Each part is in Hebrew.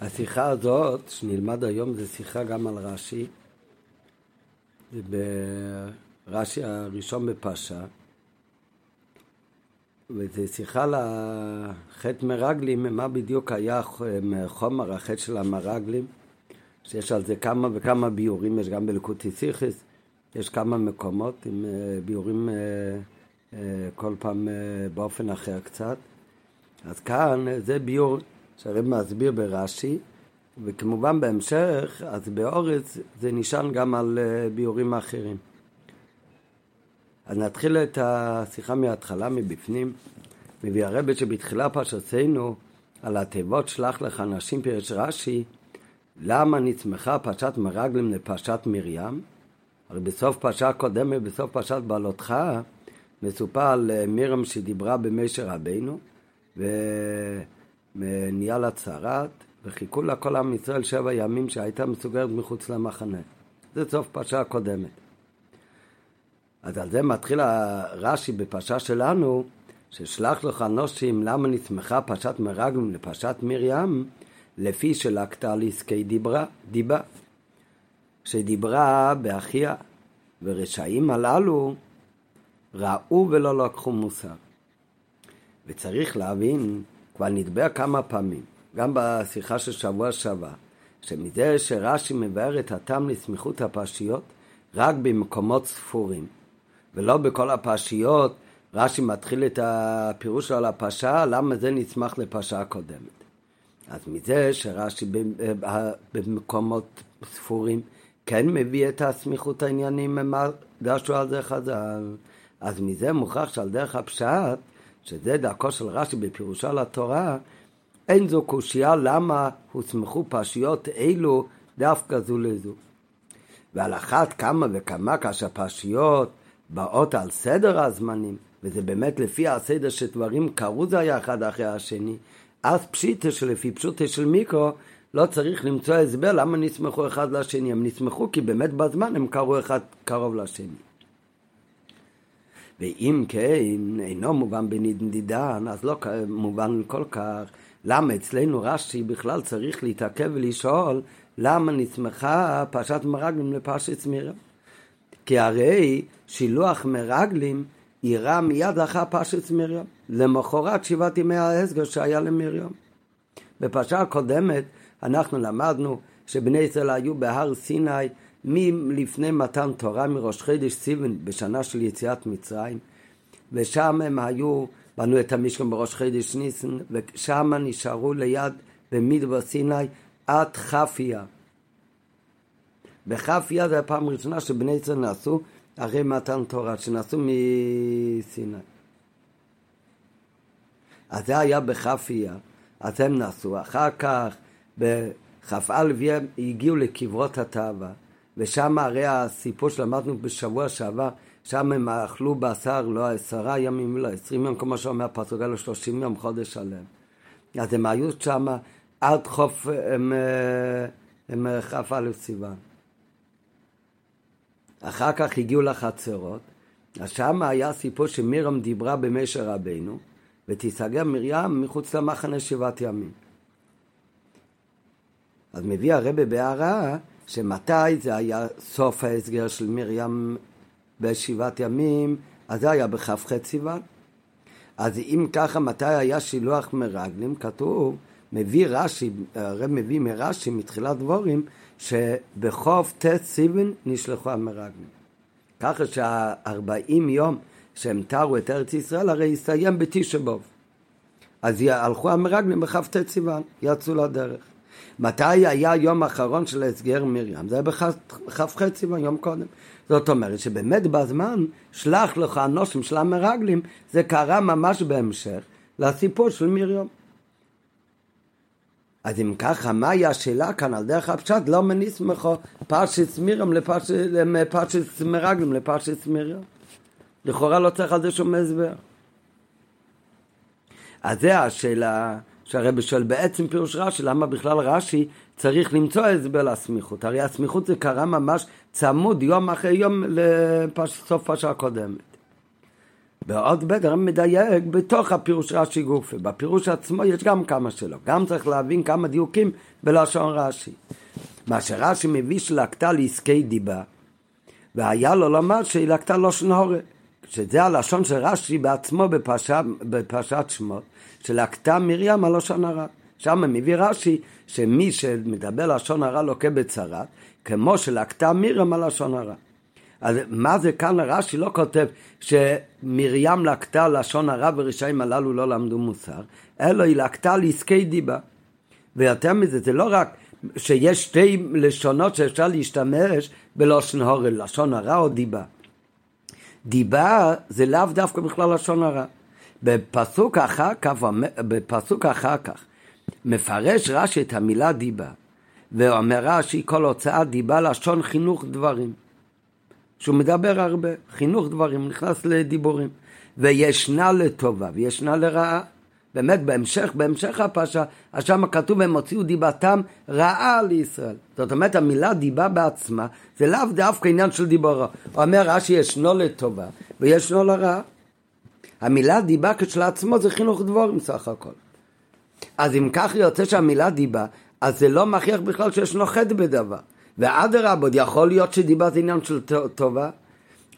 השיחה הזאת שנלמד היום זה שיחה גם על רש"י, זה ברש"י הראשון בפרשה, וזו שיחה על החטא מרגלים, מה בדיוק היה חומר החטא של המרגלים, שיש על זה כמה וכמה ביורים, יש גם בלקוטי סיכס, יש כמה מקומות עם אה, ביורים אה, אה, כל פעם באופן אחר קצת. אז כאן זה ביור שהרב מסביר ברש"י, וכמובן בהמשך, אז באורץ זה נשען גם על אה, ביורים אחרים. אז נתחיל את השיחה מההתחלה, מבפנים. מביא הרבי שבתחילה פרשתנו על התיבות שלח לך נשים פירש רש"י, למה נצמחה פרשת מרגלים לפרשת מרים? הרי בסוף פרשה קודמת, בסוף פרשת בעלותך, מסופר על אה, מרים שדיברה במשה רבינו, ו... נהיה לה צרת, וחיכו לה כל עם ישראל שבע ימים שהייתה מסוגרת מחוץ למחנה. זה סוף פרשה הקודמת. אז על זה מתחיל הרש"י בפרשה שלנו, ששלח לך נושים למה נצמחה פרשת מרגלים לפרשת מרים, לפי שלקתה על עסקי דיברה, דיבה, שדיברה באחיה, ורשעים הללו ראו ולא לקחו מוסר. וצריך להבין כבר נדבר כמה פעמים, גם בשיחה של שבוע שעבר, שמזה שרש"י מבאר את הטעם לסמיכות הפרשיות רק במקומות ספורים, ולא בכל הפרשיות רש"י מתחיל את הפירוש שלו על הפרשה, למה זה נצמח לפרשה הקודמת. אז מזה שרש"י במקומות ספורים כן מביא את הסמיכות העניינים, מה דרשו על זה חז"ל, אז מזה מוכרח שעל דרך הפשט שזה דרכו של רש"י בפירושו לתורה, אין זו קושייה למה הוסמכו פרשיות אלו דווקא זו לזו. ועל אחת כמה וכמה כאשר פרשיות באות על סדר הזמנים, וזה באמת לפי הסדר שדברים קרו זה היה אחד אחרי השני, אז פשיטה שלפי פשוטה של מיקרו לא צריך למצוא הסבר למה נסמכו אחד לשני. הם נסמכו כי באמת בזמן הם קרו אחד קרוב לשני. ואם כן, אינו מובן בנדידן, אז לא מובן כל כך. למה אצלנו רש"י בכלל צריך להתעכב ולשאול למה נסמכה פרשת מרגלים לפרשת סמירה? כי הרי שילוח מרגלים אירע מיד לאחר פרשת מרים, למחרת שבעת ימי ההסגר שהיה למרים. בפרשה הקודמת אנחנו למדנו שבני ישראל היו בהר סיני מלפני מתן תורה מראש חידש סיבן בשנה של יציאת מצרים ושם הם היו, בנו את המשכן בראש חידש ניסן ושם נשארו ליד במדבר סיני עד חפיה. בחפיה זה הפעם הראשונה שבני ישראל נסעו אחרי מתן תורה, שנסעו מסיני. אז זה היה בכפיה, אז הם נסעו. אחר כך בכ"א הגיעו לקברות התאווה. ושם הרי הסיפור שלמדנו בשבוע שעבר, שם הם אכלו בשר לא עשרה ימים, לא עשרים יום, כמו שאומר הפסוק, אלא שלושים יום חודש שלם. אז הם היו שם עד חוף הם, הם כ"א סיוון. אחר כך הגיעו לחצרות, אז שם היה סיפור שמירם דיברה במשה רבינו, ותיסגר מרים מחוץ למחנה שבעת ימים. אז מביא הרבה בהערה שמתי זה היה סוף ההסגר של מרים בשבעת ימים, אז זה היה בכ"ח סיוון. אז אם ככה, מתי היה שילוח מרגלים? כתוב, מביא רש"י, הרב מביא מרש"י מתחילת דבורים, שבחוף ט' סיוון נשלחו המרגלים. ככה שהארבעים יום שהם תרו את ארץ ישראל, הרי הסתיים בתשע בוב. אז הלכו המרגלים בכ"ט סיוון, יצאו לדרך. מתי היה היום האחרון של הסגר מרים? זה היה בכ"ח סיוון, יום קודם. זאת אומרת שבאמת בזמן שלח לך הנושם של המרגלים, זה קרה ממש בהמשך לסיפור של מרים. אז אם ככה, מהי השאלה כאן על דרך הפשט? לא מניסמכו פרשת מרים לפרשת מרגלים לפרשת מרים. לכאורה לא צריך על זה שום הסבר. אז זה השאלה שהרבי שואל בעצם פירוש רש"י, למה בכלל רש"י צריך למצוא הסבר לסמיכות? הרי הסמיכות זה קרה ממש צמוד יום אחרי יום לסוף פרשה הקודמת. בעוד בית הרב מדייק בתוך הפירוש רש"י גופי. בפירוש עצמו יש גם כמה שלו. גם צריך להבין כמה דיוקים בלשון רש"י. מה שרש"י מביא שלקתה לעסקי דיבה, והיה לו לומר שהיא לקתה לשון הורה. שזה הלשון של רש"י בעצמו בפרשת שמות, שלקתה מרים על לשון הרע. שם מביא רש"י שמי שמדבר לשון הרע לוקה בצרת, כמו שלקתה מרים על לשון הרע. אז מה זה כאן רש"י לא כותב שמרים לקתה לשון הרע ורשעים הללו לא למדו מוסר, אלא היא לקתה לעסקי דיבה. ויותר מזה, זה לא רק שיש שתי לשונות שאפשר להשתמש בלשון הורל, לשון הרע או דיבה. דיבה זה לאו דווקא בכלל לשון הרע. בפסוק אחר כך, בפסוק אחר כך, מפרש רש"י את המילה דיבה, ואומר רש"י כל הוצאת דיבה לשון חינוך דברים. שהוא מדבר הרבה, חינוך דברים, נכנס לדיבורים. וישנה לטובה וישנה לרעה. באמת בהמשך, בהמשך הפרשה, אז שם כתוב הם הוציאו דיבתם רעה לישראל. זאת אומרת המילה דיבה בעצמה זה לאו דווקא עניין של דיבורו. אומר רש"י ישנו לטובה וישנו לרעה. המילה דיבה כשלעצמו זה חינוך דבורים סך הכל. אז אם כך יוצא שהמילה דיבה, אז זה לא מכריח בכלל שישנו חטא בדבר. ואדרבה, יכול להיות שדיבה זה עניין של טובה.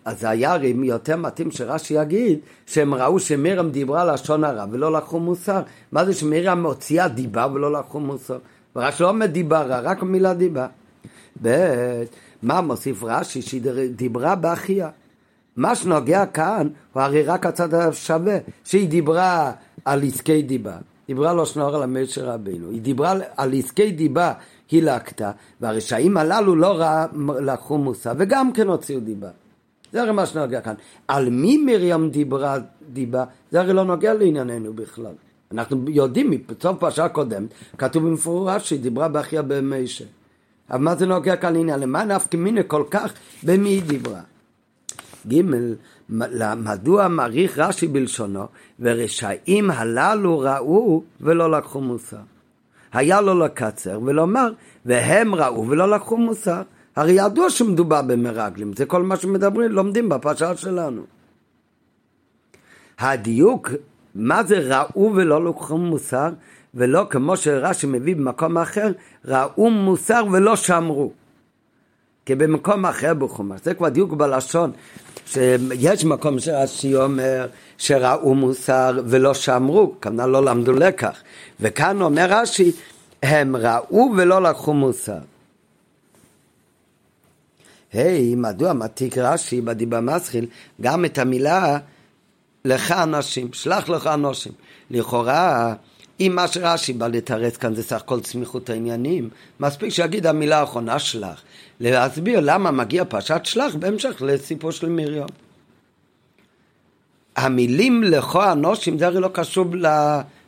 אז היה יותר מתאים שרש"י יגיד שהם ראו שמירם דיברה לשון הרע ולא לקחו מוסר. מה זה שמירם מוציאה דיבה ולא לקחו מוסר? ורש"י לא אומר דיבה רע, רק מילה דיבה. ב' מה מוסיף רש"י? שהיא דיברה באחיה. מה שנוגע כאן הוא הרי רק הצד השווה, שהיא דיברה על עסקי דיבה. דיברה לו שנור על המשר רבינו. היא דיברה על עסקי דיבה, היא לקטה, והרשעים הללו לא רע, לקחו מוסר, וגם כן הוציאו דיבה. זה הרי מה שנוגע כאן. על מי מרים דיברה דיבה, זה הרי לא נוגע לענייננו בכלל. אנחנו יודעים, בסוף פרשה הקודמת, כתוב במפורש שהיא דיברה באחיה במשה. אבל מה זה נוגע כאן לעניין? למה נפקא מיני כל כך במי היא דיברה? ג' מדוע מעריך רש"י בלשונו ורשעים הללו ראו ולא לקחו מוסר? היה לו לקצר ולומר והם ראו ולא לקחו מוסר הרי ידוע שמדובר במרגלים, זה כל מה שמדברים, לומדים בפרשה שלנו. הדיוק, מה זה ראו ולא לקחו מוסר, ולא כמו שרש"י מביא במקום אחר, ראו מוסר ולא שמרו. כי במקום אחר בחומש, זה כבר דיוק בלשון, שיש מקום שרש"י אומר שראו מוסר ולא שמרו, כנראה לא למדו לקח. וכאן אומר רש"י, הם ראו ולא לקחו מוסר. היי, hey, מדוע מתיק רש"י בדיבה מסחיל גם את המילה לך אנשים, שלח לך אנשים. לכאורה, אם מה שרש"י בא לתרץ כאן זה סך הכל צמיחות העניינים, מספיק שיגיד המילה האחרונה שלח. להסביר למה מגיע פרשת שלח בהמשך לסיפור של מרים. המילים לכו אנושים זה הרי לא קשור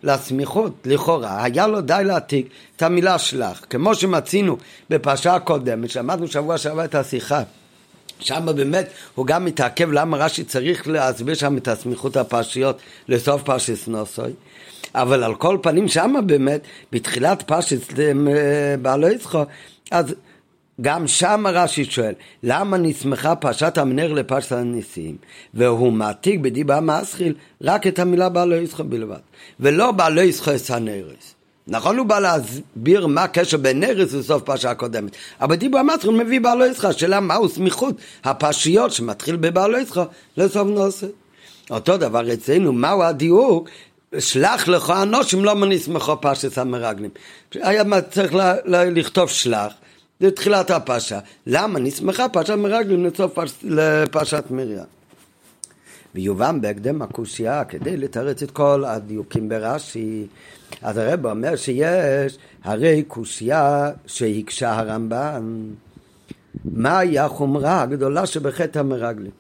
לסמיכות, לכאורה. היה לו די להעתיק את המילה שלח, כמו שמצינו בפרשה הקודמת, שמענו שבוע שעבר את השיחה. שם באמת הוא גם מתעכב למה רש"י צריך להסביר שם את הסמיכות הפרשיות לסוף פרשת נוסוי. אבל על כל פנים שם באמת, בתחילת פרשת אה, בעלי יצחו, אז גם שם רש"י שואל, למה נסמכה פרשת המנר לפרשת הניסים? והוא מעתיק בדיבה מסחיל רק את המילה בעלו ישחו בלבד, ולא בעלו ישחו את הנרס. נכון הוא בא להסביר מה הקשר בין נרס לסוף פרשה הקודמת, אבל דיבר מסחיל מביא בעלו ישחו, השאלה מהו סמיכות הפרשיות שמתחיל בבעלו ישחו לסוף נוסף. אותו דבר אצלנו, מהו הדיוק שלח לך אנושים לא מנסמכו פרשת המרגלים. היה צריך לכתוב שלח זה תחילת הפרשה. למה? נסמכה פרשת מרגלים לסוף לפרשת מרים. ויובן בהקדם הקושייה כדי לתרץ את כל הדיוקים ברש"י. אז הרב אומר שיש הרי קושייה שהקשה הרמב"ן. מהי החומרה הגדולה שבחטא המרגלים?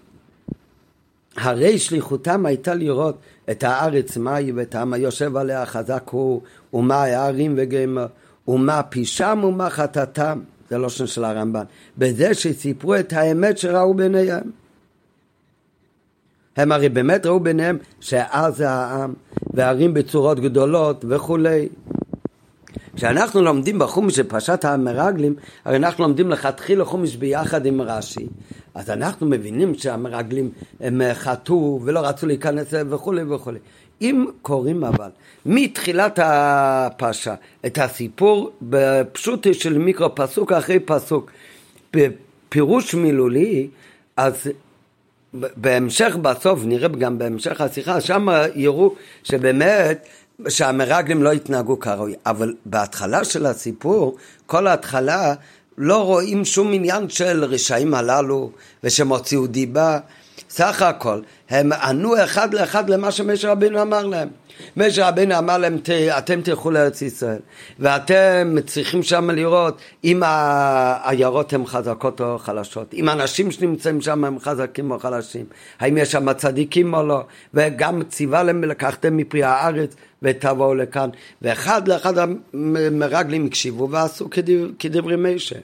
הרי שליחותם הייתה לראות את הארץ מהי ואת העם היושב עליה חזק הוא ומה הערים וגמר ומה פישם ומה חטאתם זה לשון של הרמב"ן, בזה שסיפרו את האמת שראו ביניהם. הם הרי באמת ראו ביניהם שעזה העם, וערים בצורות גדולות וכולי. כשאנחנו לומדים בחומש של פרשת המרגלים, הרי אנחנו לומדים לכתחילה חומש ביחד עם רש"י. אז אנחנו מבינים שהמרגלים הם חטאו ולא רצו להיכנס וכולי וכולי. אם קוראים אבל מתחילת הפרשה את הסיפור בפשוט של מיקרו פסוק אחרי פסוק בפירוש מילולי אז בהמשך בסוף נראה גם בהמשך השיחה שם יראו שבאמת שהמרגלים לא התנהגו כראוי אבל בהתחלה של הסיפור כל ההתחלה לא רואים שום עניין של רשעים הללו ושהם הוציאו דיבה סך הכל הם ענו אחד לאחד למה שמשה רבינו אמר להם. משה רבינו אמר להם אתם תלכו לארץ ישראל ואתם צריכים שם לראות אם העיירות הן חזקות או חלשות. אם האנשים שנמצאים שם הם חזקים או חלשים. האם יש שם צדיקים או לא? וגם ציווה להם לקחתם מפרי הארץ ותבואו לכאן. ואחד לאחד המרגלים הקשיבו ועשו כדברי משה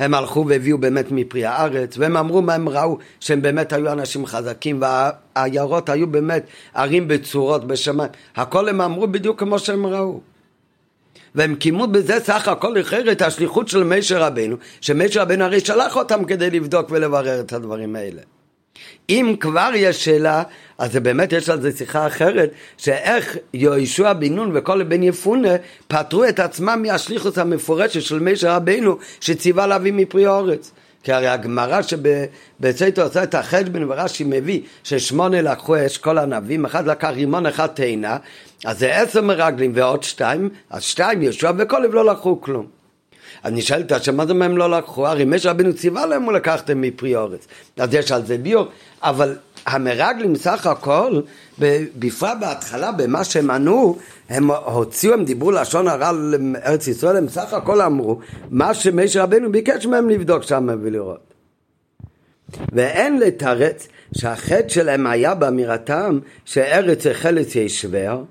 הם הלכו והביאו באמת מפרי הארץ, והם אמרו מה הם ראו, שהם באמת היו אנשים חזקים, והעיירות היו באמת ערים בצורות בשמיים. הכל הם אמרו בדיוק כמו שהם ראו. והם קיימו בזה סך הכל אחר את השליחות של משה רבנו, שמשה רבנו הרי שלח אותם כדי לבדוק ולברר את הדברים האלה. אם כבר יש שאלה, אז באמת יש על זה שיחה אחרת, שאיך יהושע בן נון וכל בן יפונה פטרו את עצמם מהשליחות המפורשת של משה רבינו שציווה להביא מפרי אורץ. כי הרי הגמרא שבצייתו עושה את החשבון ורש"י מביא ששמונה לקחו אש כל הנביאים, אחד לקח רימון אחד תאנה, אז זה עשר מרגלים ועוד שתיים, אז שתיים יהושע וכלב לא לקחו כלום. אז נשאלת השם, מה זה מה הם לא לקחו? הרי משה רבינו ציווה להם ולקחתם מפרי אורץ. אז יש על זה ביור, אבל המרגלים סך הכל, בפרט בהתחלה, במה שהם ענו, הם הוציאו, הם דיברו לשון הרע לארץ ישראל, הם סך הכל אמרו, מה שמשה רבנו ביקש מהם לבדוק שם ולראות. ואין לתרץ שהחטא שלהם היה באמירתם שארץ החלץ ישבר,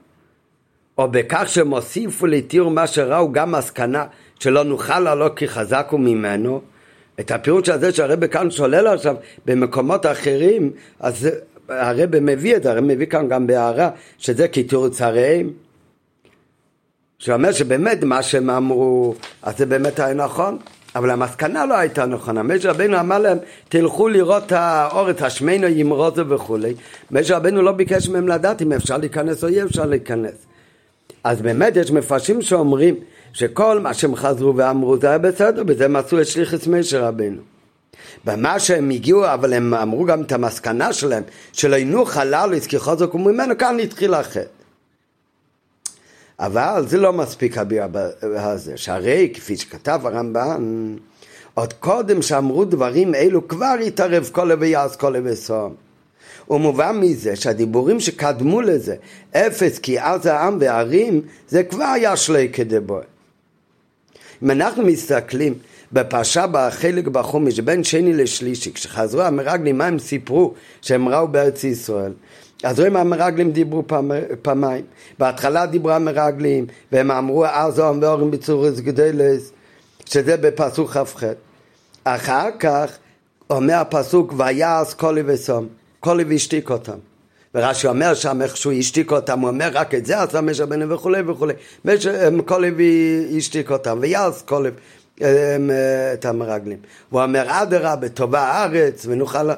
או בכך שהם הוסיפו לתיאור מה שראו גם מסקנה שלא נוכל לעלות כי חזק הוא ממנו, את הפירוש הזה שהרבא כאן שולל עכשיו במקומות אחרים, אז הרבא מביא את זה, הרבא מביא כאן גם בהערה, שזה כתירוץ הריהם. שאומר שבאמת מה שהם אמרו, אז זה באמת היה נכון, אבל המסקנה לא הייתה נכונה. משה רבנו אמר להם, תלכו לראות את האור, את השמנו ימרוזו וכולי. משה רבנו לא ביקש מהם לדעת אם אפשר להיכנס או אי אפשר להיכנס. אז באמת יש מפרשים שאומרים שכל מה שהם חזרו ואמרו זה היה בסדר, בזה עשו את שליחס משה רבנו. במה שהם הגיעו, אבל הם אמרו גם את המסקנה שלהם, שלא ינוח הללו כי חוזק וממנו, כאן התחיל החטא. אבל זה לא מספיק הבירה הזה, שהרי כפי שכתב הרמב"ן, עוד קודם שאמרו דברים אלו כבר התערב כל ויעש כל וסום. ומובן מזה שהדיבורים שקדמו לזה, אפס כי אז העם והערים, זה כבר היה שלי כדבוי. אם אנחנו מסתכלים בפרשה בחלק בחומש, בין שני לשלישי, כשחזרו המרגלים, מה הם סיפרו שהם ראו בארץ ישראל? אז רואים המרגלים דיברו פעם, פעמיים. בהתחלה דיברו המרגלים, והם אמרו ארזום ואורים בצורס גדלס, שזה בפסוק כ"ח. אחר כך אומר הפסוק ויעש קולי וסום, קולי והשתיק אותם. ורש"י אומר שם איך שהוא השתיק אותם, הוא אומר רק את זה עשה משה בנו וכולי וכולי. קולב השתיק אותם, ויעש קולב את המרגלים. הוא אומר אדרבה, טובה הארץ ונוכל...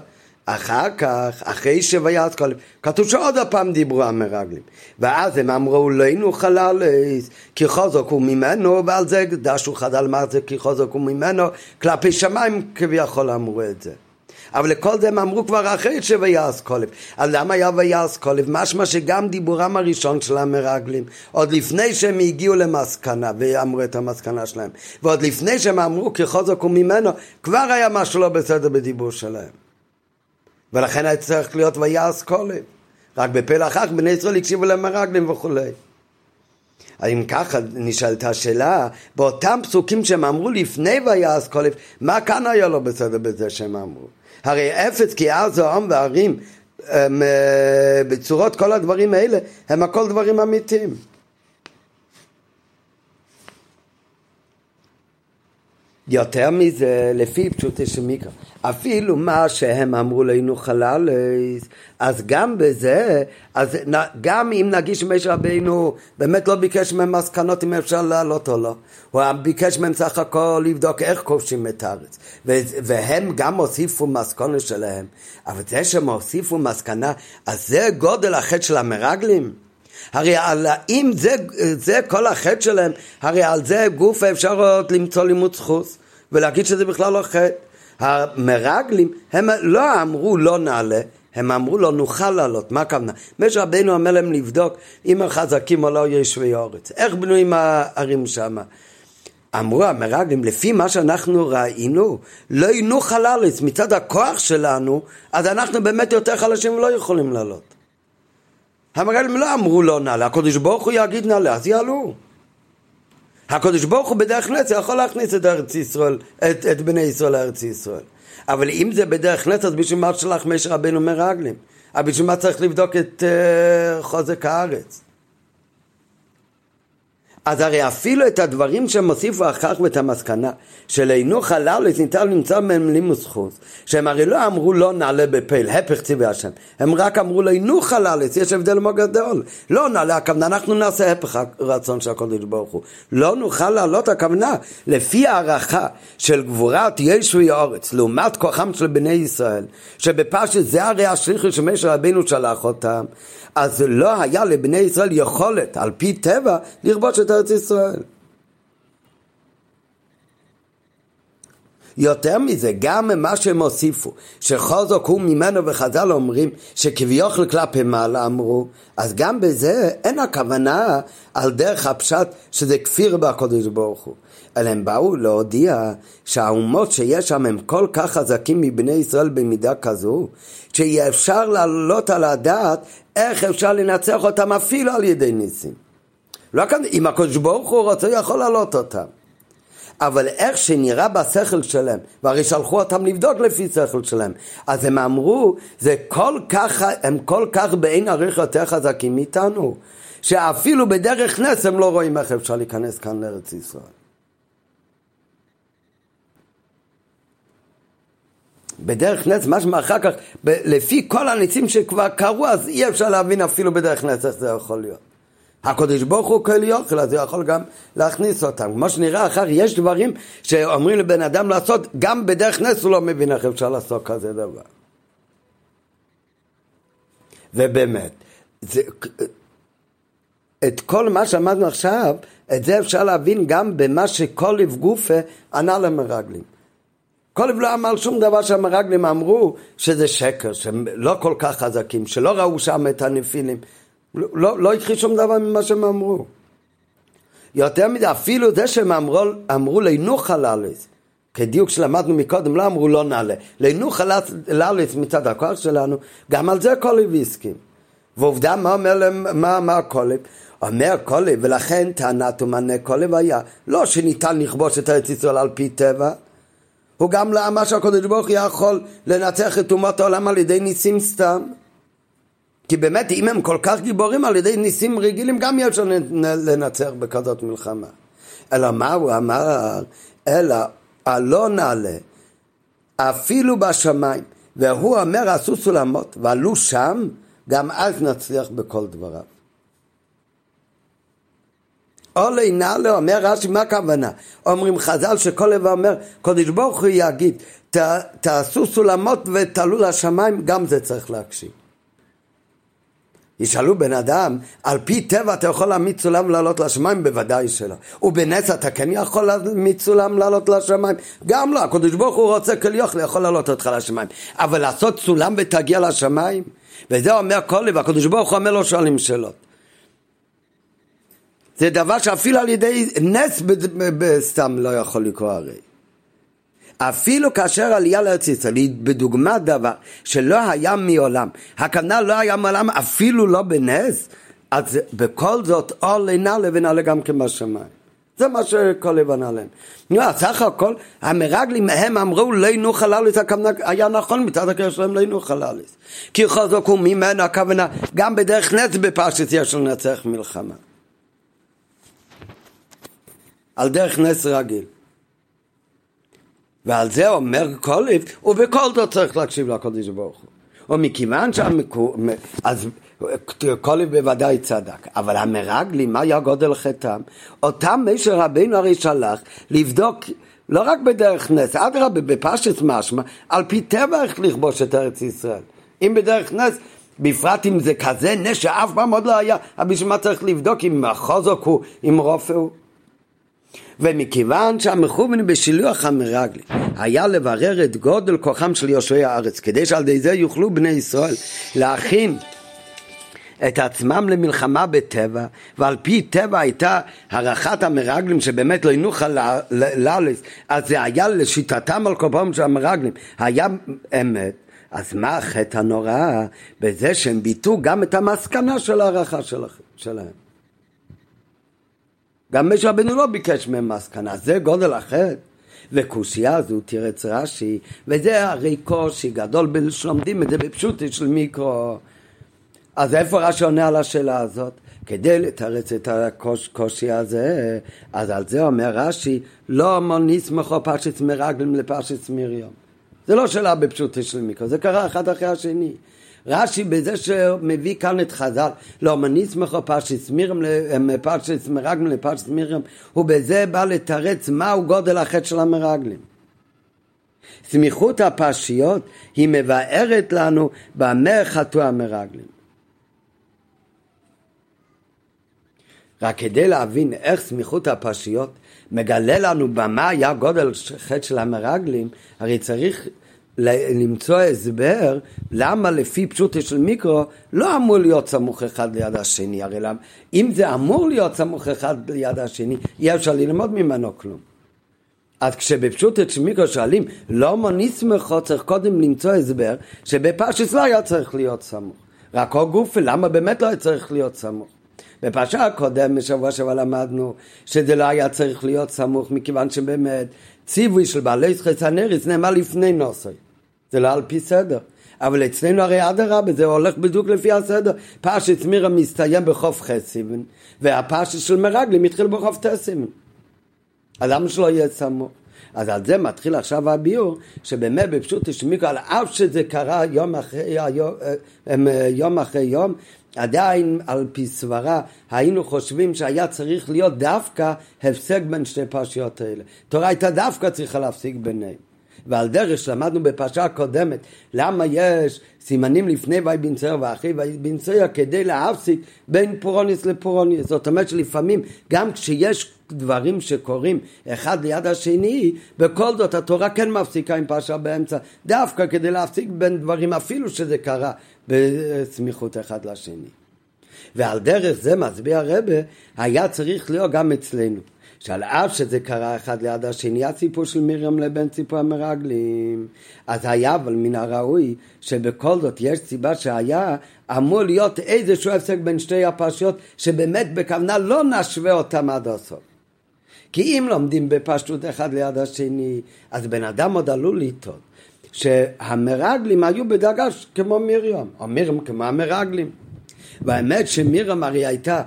אחר כך, אחרי שויעש קולב, כתוב שעוד הפעם דיברו המרגלים. ואז הם אמרו, לא נוכל עליס, כי חוזק הוא ממנו, ועל זה דשו חדל מה זה כי חוזק הוא ממנו, כלפי שמיים כביכול אמרו את זה. אבל לכל זה הם אמרו כבר אחרי שויעש קולב. אז למה היה ויעש קולב? משמע שגם דיבורם הראשון של המרגלים, עוד לפני שהם הגיעו למסקנה ואמרו את המסקנה שלהם, ועוד לפני שהם אמרו כי חוזק הוא ממנו, כבר היה משהו לא בסדר בדיבור שלהם. ולכן היה צריך להיות ויעש קולב. רק בפלח אחר בני ישראל הקשיבו למרגלים וכולי. אם ככה נשאלת השאלה, באותם פסוקים שהם אמרו לפני ויעש קולף, מה כאן היה לא בסדר בזה שהם אמרו? הרי אפס כי אז העם והערים הם, אה, בצורות כל הדברים האלה הם הכל דברים אמיתיים. יותר מזה, לפי פשוטי של מיקרא, אפילו מה שהם אמרו לנו חלל, אז גם בזה, אז גם אם נגיד שמשה רבינו באמת לא ביקש מהם מסקנות אם אפשר לעלות או לא, הוא ביקש מהם סך הכל לבדוק איך כובשים את הארץ, והם גם הוסיפו מסקנות שלהם, אבל זה שהם הוסיפו מסקנה, אז זה גודל החטא של המרגלים? הרי על, אם זה, זה כל החטא שלהם, הרי על זה גוף אפשר עוד למצוא לימוד זכוס ולהגיד שזה בכלל לא חטא. המרגלים, הם לא אמרו לא נעלה, הם אמרו לא נוכל לעלות, מה הכוונה? משה רבינו אומר להם לבדוק אם הם חזקים או לא יושבי אורץ, איך בנויים הערים שם? אמרו המרגלים, לפי מה שאנחנו ראינו, לא ינוחל ארץ מצד הכוח שלנו, אז אנחנו באמת יותר חלשים ולא יכולים לעלות. המרגלים לא אמרו לא נעלה, הקדוש ברוך הוא יגיד נעלה, אז יעלו. הקדוש ברוך הוא בדרך נץ יכול להכניס את ארץ ישראל, את, את בני ישראל לארץ ישראל. אבל אם זה בדרך נץ, אז בשביל מה שלח משה רבנו מרגלים? אבל בשביל מה צריך לבדוק את uh, חוזק הארץ? אז הרי אפילו את הדברים שהם הוסיפו אחר כך ואת המסקנה של אינו חלל ניתן למצוא מהם לימוס חוץ שהם הרי לא אמרו לא נעלה בפייל, הפך ציווי השם. הם רק אמרו לו אינו חללת, יש הבדל מאוד גדול לא נעלה הכוונה, אנחנו נעשה הפך הרצון של הקודש ברוך הוא לא נוכל לעלות הכוונה לפי הערכה של גבורת ישוי האורץ לעומת כוחם של בני ישראל שבפשט זה הרי השליחי שמשה רבינו שלח אותם אז לא היה לבני ישראל יכולת על פי טבע לכבוש את ארץ ישראל. יותר מזה, גם מה שהם הוסיפו, שחוזק הוא ממנו וחז"ל אומרים שכביכול כלפי מעלה אמרו, אז גם בזה אין הכוונה על דרך הפשט שזה כפיר בקודש ברוך הוא. אלא הם באו להודיע שהאומות שיש שם הם כל כך חזקים מבני ישראל במידה כזו, שיהיה אפשר להעלות על הדעת איך אפשר לנצח אותם אפילו על ידי ניסים. לא כאן, אם הקדוש ברוך הוא רוצה, יכול להעלות אותם. אבל איך שנראה בשכל שלהם, והרי שלחו אותם לבדוק לפי שכל שלהם, אז הם אמרו, זה כל כך, הם כל כך באין עריך יותר חזקים מאיתנו, שאפילו בדרך נס הם לא רואים איך אפשר להיכנס כאן לארץ ישראל. בדרך נס, משמע אחר כך, ב- לפי כל הניסים שכבר קרו, אז אי אפשר להבין אפילו בדרך נס איך זה יכול להיות. הקדוש ברוך הוא כל יוכל, אז הוא יכול גם להכניס אותם. כמו שנראה אחר, יש דברים שאומרים לבן אדם לעשות, גם בדרך נס הוא לא מבין איך אפשר לעשות כזה דבר. ובאמת, זה, את כל מה שאמרנו עכשיו, את זה אפשר להבין גם במה שכל לב גופה ענה למרגלים. כל לב לא אמר שום דבר שהמרגלים אמרו שזה שקר, שהם לא כל כך חזקים, שלא ראו שם את הנפילים. לא, לא, לא יקחי שום דבר ממה שהם אמרו. יותר מזה, אפילו זה שהם אמרו, אמרו לינו חללס, כדיוק שלמדנו מקודם, לא אמרו לא נעלה, לינו חללס מצד הכוח שלנו, גם על זה קולב הסכים. ועובדה, מה אומר להם, מה, מה קולב? אומר קולב, ולכן טענת ומענה קולב היה, לא שניתן לכבוש את ארץ ישראל על פי טבע, הוא גם אמר שהקדוש ברוך הוא יכול לנצח את אומות העולם על ידי ניסים סתם. כי באמת, אם הם כל כך גיבורים על ידי ניסים רגילים, גם יש לנצח בכזאת מלחמה. אלא מה הוא אמר? אלא הלא נעלה, אפילו בשמיים. והוא אומר, עשו סולמות, ועלו שם, גם אז נצליח בכל דבריו. עולי נעלה, אומר רש"י, מה הכוונה? אומרים חז"ל שכל לב אומר, קודש ברוך הוא יגיד, תעשו סולמות ותעלו לשמיים, גם זה צריך להקשיב. ישאלו בן אדם, על פי טבע אתה יכול להעמיד סולם לעלות לשמיים? בוודאי שלא. ובנס אתה כן יכול להעמיד סולם לעלות לשמיים? גם לא, הקדוש ברוך הוא רוצה כל יוכל יכול לעלות אותך לשמיים. אבל לעשות סולם ותגיע לשמיים? וזה אומר כל לב, הקדוש ברוך הוא אומר לו שואלים שאלות. זה דבר שאפילו על ידי נס סתם לא יכול לקרות הרי. אפילו כאשר עלייה לארץ ישראל היא בדוגמת דבר שלא היה מעולם, הכוונה לא היה מעולם אפילו לא בנס, אז בכל זאת אור לנעלה ונעלה גם כן בשמיים. זה מה שכל לבן עליהם. נו, סך הכל, המרגלים הם אמרו לא ינו חלליס, הכוונה היה נכון מצד הקשר שלהם לא ינו חלליס. כי חזקו ממנו הכוונה, גם בדרך נס בפרשת יש לנצח מלחמה. על דרך נס רגיל. ועל זה אומר קוליב, ובכל זאת צריך להקשיב לקודש ברוך הוא. ומכיוון שהמקור... אז קוליב בוודאי צדק, אבל המרגלים, מה היה גודל חטאם? אותם משה רבינו הרי שלח לבדוק לא רק בדרך נס, אדרבה בפשט משמע, על פי טבע איך לכבוש את ארץ ישראל. אם בדרך נס, בפרט אם זה כזה נס שאף פעם עוד לא היה, אבל בשביל מה צריך לבדוק אם החוזק הוא, אם רופא הוא? ומכיוון שהמכוון בשילוח המרגלים היה לברר את גודל כוחם של יושבי הארץ, כדי שעל ידי זה יוכלו בני ישראל להכין את עצמם למלחמה בטבע, ועל פי טבע הייתה הערכת המרגלים שבאמת לא ינוחה לאלס, אז זה היה לשיטתם על כל של המרגלים, היה אמת. אז מה החטא הנורא? בזה שהם ביטאו גם את המסקנה של ההערכה שלהם. גם משה רבנו לא ביקש מהם מסקנה, זה גודל החטא. וקושייה הזו תירץ רש"י, וזה הרי קושי גדול שלומדים את זה בפשוטי של מיקרו. אז איפה רש"י עונה על השאלה הזאת? כדי לתרץ את הקושי הזה, אז על זה אומר רש"י, לא מוניס מכו פשט מרגלים לפשט מרים. זה לא שאלה בפשוטי של מיקרו, זה קרה אחד אחרי השני. רש"י בזה שמביא כאן את חז"ל, לא מניסמך או פרשת מירם, פרשת מרגלים לפרשת מירם, הוא בזה בא לתרץ מהו גודל החטא של המרגלים. סמיכות הפרשיות היא מבארת לנו במה חטאו המרגלים. רק כדי להבין איך סמיכות הפרשיות מגלה לנו במה היה גודל חטא של המרגלים, הרי צריך למצוא הסבר למה לפי פשוטו של מיקרו לא אמור להיות סמוך אחד ליד השני, הרי למה, אם זה אמור להיות סמוך אחד ליד השני, אי אפשר ללמוד ממנו כלום. אז כשבפשוטו של מיקרו שואלים לא נסמכו צריך קודם למצוא הסבר שבפרשס לא היה צריך להיות סמוך. רק או גופי, למה באמת לא היה צריך להיות סמוך? בפרשה הקודם, בשבוע שעבר למדנו שזה לא היה צריך להיות סמוך מכיוון שבאמת ציווי של בעלי זכס הנריס נאמר לפני נוסי. זה לא על פי סדר. אבל אצלנו הרי אדרבה, זה הולך בדיוק לפי הסדר. פרשת מירה מסתיים בחוף חסיבן, והפרשת של מרגלים התחיל בחוף תסיבן. אז למה שלא יהיה סמוך? אז על זה מתחיל עכשיו הביור, שבאמת בפשוט השמיקו, על אף שזה קרה יום אחרי יום, יום אחרי יום, עדיין על פי סברה היינו חושבים שהיה צריך להיות דווקא הפסק בין שתי פרשיות האלה. תורה הייתה דווקא צריכה להפסיק ביניהם. ועל דרך שלמדנו בפרשה הקודמת, למה יש סימנים לפני ויהי בנצויה ואחי בנצויה כדי להפסיק בין פורוניס לפורוניס. זאת אומרת שלפעמים גם כשיש דברים שקורים אחד ליד השני, בכל זאת התורה כן מפסיקה עם פרשה באמצע, דווקא כדי להפסיק בין דברים אפילו שזה קרה בסמיכות אחד לשני. ועל דרך זה מצביע הרבה, היה צריך להיות גם אצלנו. שעל אף שזה קרה אחד ליד השני, הסיפור של מרים לבין סיפור המרגלים. אז היה אבל מן הראוי שבכל זאת יש סיבה שהיה אמור להיות איזשהו הפסק בין שתי הפרשיות שבאמת בכוונה לא נשווה אותם עד הסוף. כי אם לומדים בפשטות אחד ליד השני, אז בן אדם עוד עלול לטעות שהמרגלים היו בדרגה כמו מרים, או מרים כמו המרגלים. והאמת שמרים הרי הייתה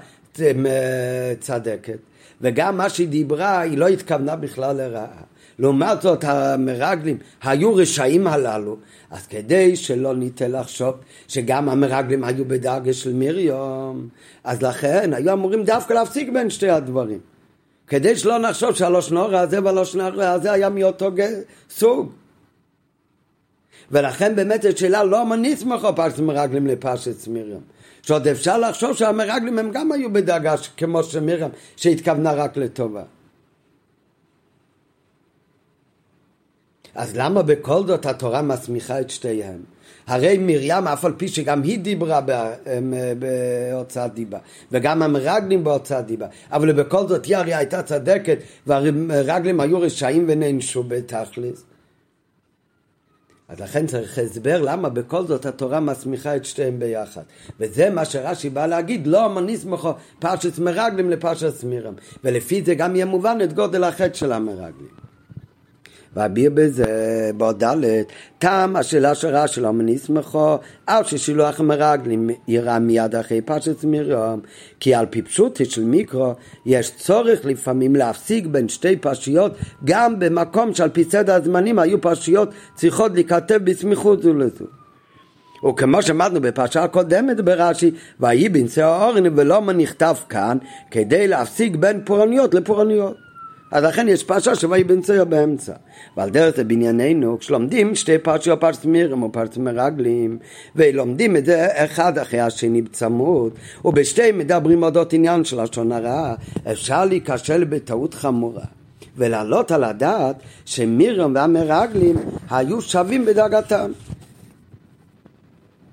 צדקת. וגם מה שהיא דיברה, היא לא התכוונה בכלל לרעה. לעומת זאת המרגלים היו רשעים הללו, אז כדי שלא ניתן לחשוב שגם המרגלים היו בדרגה של מרים, אז לכן היו אמורים דווקא להפסיק בין שתי הדברים. כדי שלא נחשוב שהלושן הרע הזה והלושן הרע הזה היה מאותו סוג. ולכן באמת זו שאלה לא מניסמך או פרשת מרגלים לפרשת מרים. שעוד אפשר לחשוב שהמרגלים הם גם היו בדאגה כמו שמירם שהתכוונה רק לטובה. אז למה בכל זאת התורה מסמיכה את שתיהם? הרי מרים אף על פי שגם היא דיברה בהוצאת דיבה וגם המרגלים בהוצאת דיבה אבל בכל זאת היא הרי הייתה צדקת והמרגלים היו רשעים ונענשו בתכלס אז לכן צריך הסבר למה בכל זאת התורה מסמיכה את שתיהם ביחד. וזה מה שרש"י בא להגיד, לא מניסמכו פרשת מרגלים לפרשת מירם. ולפי זה גם יהיה מובן את גודל החטא של המרגלים. ואביר בזה בעוד ד' תם השאלה של רש"י לא מנסמכו על ששילוח המרגלים יראה מיד אחרי פרשת מרים. כי על פי פשוטי של מיקרו יש צורך לפעמים להפסיק בין שתי פרשיות גם במקום שעל פי סדר הזמנים היו פרשיות צריכות להיכתב בסמיכות זו לזו. וכמו שאמרנו בפרשה הקודמת ברש"י, ויהי בנשא האורן ולא מה נכתב כאן, כדי להפסיק בין פורעניות לפורעניות. אז לכן יש פרשה שויהי בנציה באמצע. ועל דרך זה בענייננו, כשלומדים שתי פרשיות פרשת מירם או פרשת מרגלים, ולומדים את זה אחד אחרי השני בצמוד, ובשתי מדברים אודות עניין של לשון הרע, אפשר להיכשל בטעות חמורה. ולהעלות על הדעת שמירם והמרגלים היו שווים בדרגתם.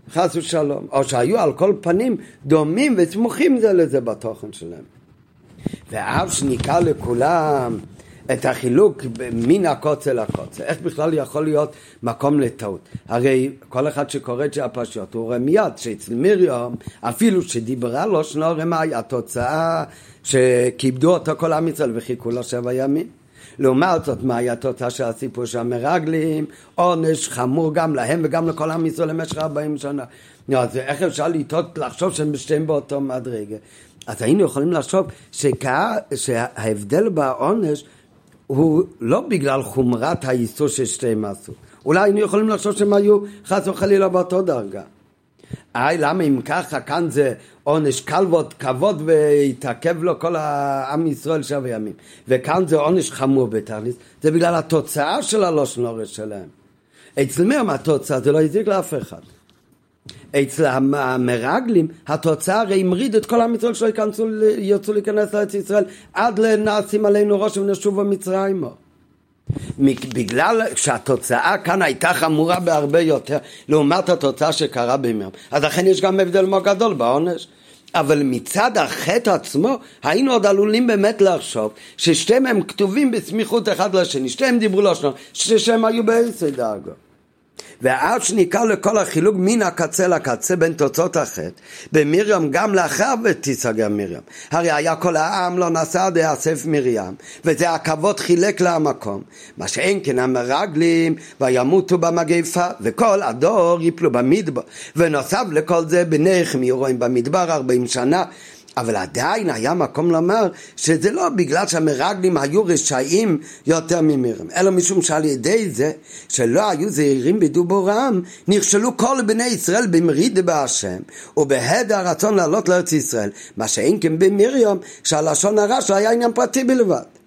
חס ושלום, או שהיו על כל פנים דומים וסמוכים זה לזה בתוכן שלהם. ואף שנקרא לכולם את החילוק מן הקוצה לקוצה, איך בכלל יכול להיות מקום לטעות? הרי כל אחד שקורא את הפרשיות הוא רואה מיד שאצל מרים אפילו שדיברה לו שנו רמאי התוצאה שכיבדו אותו כל עם ישראל וחיכו לו שבע ימים לעומת זאת, מהי התוצאה של הסיפור של המרגלים? עונש חמור גם להם וגם לכל עם ישראל למשך 40 שנה. אז איך אפשר לטעות, לחשוב שהם שתיהם באותו מדרגה? אז היינו יכולים לחשוב שכה, שההבדל בעונש הוא לא בגלל חומרת האיסור ששתיהם עשו. אולי היינו יכולים לחשוב שהם היו חס וחלילה באותו דרגה. היי, למה אם ככה, כאן זה עונש קל ועוד כבוד והתעכב לו כל העם ישראל שבע ימים. וכאן זה עונש חמור בתכלית, זה בגלל התוצאה של הלושן אורש שלהם. אצל מי התוצאה זה לא הזיק לאף אחד. אצל המרגלים התוצאה הרי המריד את כל עם ישראל שלא ירצו להיכנס לארץ ישראל עד לנעשים עלינו ראש ונשובו מצרימה. בגלל שהתוצאה כאן הייתה חמורה בהרבה יותר לעומת התוצאה שקרה בימיהם. אז לכן יש גם הבדל מאוד גדול בעונש. אבל מצד החטא עצמו היינו עוד עלולים באמת לחשוב ששתיהם הם כתובים בסמיכות אחד לשני. שתיהם דיברו שלום ששתיהם היו בעשר דאגות ועד שנקרא לכל החילוק מן הקצה לקצה בין תוצאות החטא, במרים גם לאחר ותיסגר מרים. הרי היה כל העם לא נסע עד יאסף מרים, וזה הכבוד חילק לה המקום. מה שאין כן המרגלים, וימותו במגפה, וכל הדור יפלו במדבר. ונוסף לכל זה בנחם ירואים במדבר ארבעים שנה. אבל עדיין היה מקום לומר שזה לא בגלל שהמרגלים היו רשעים יותר ממירם, אלא משום שעל ידי זה שלא היו זהירים בדובורם, נכשלו כל בני ישראל במריד בהשם ובהד הרצון לעלות לארץ ישראל, מה שאין כן במרים שהלשון הרע שלו היה עניין פרטי בלבד.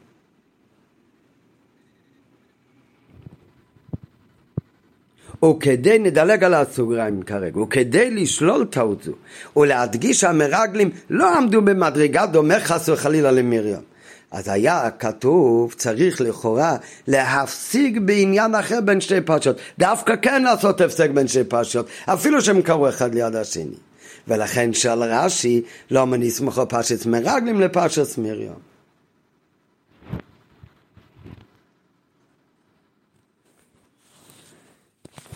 וכדי, נדלג על הסוגריים כרגע, וכדי לשלול טעות זו ולהדגיש שהמרגלים לא עמדו במדרגה דומה חס וחלילה למרים. אז היה כתוב, צריך לכאורה להפסיק בעניין אחר בין שתי פרשות. דווקא כן לעשות הפסק בין שתי פרשות, אפילו שהם קרו אחד ליד השני. ולכן של רש"י, לא מנסמכו פרשת מרגלים לפרשת מרים.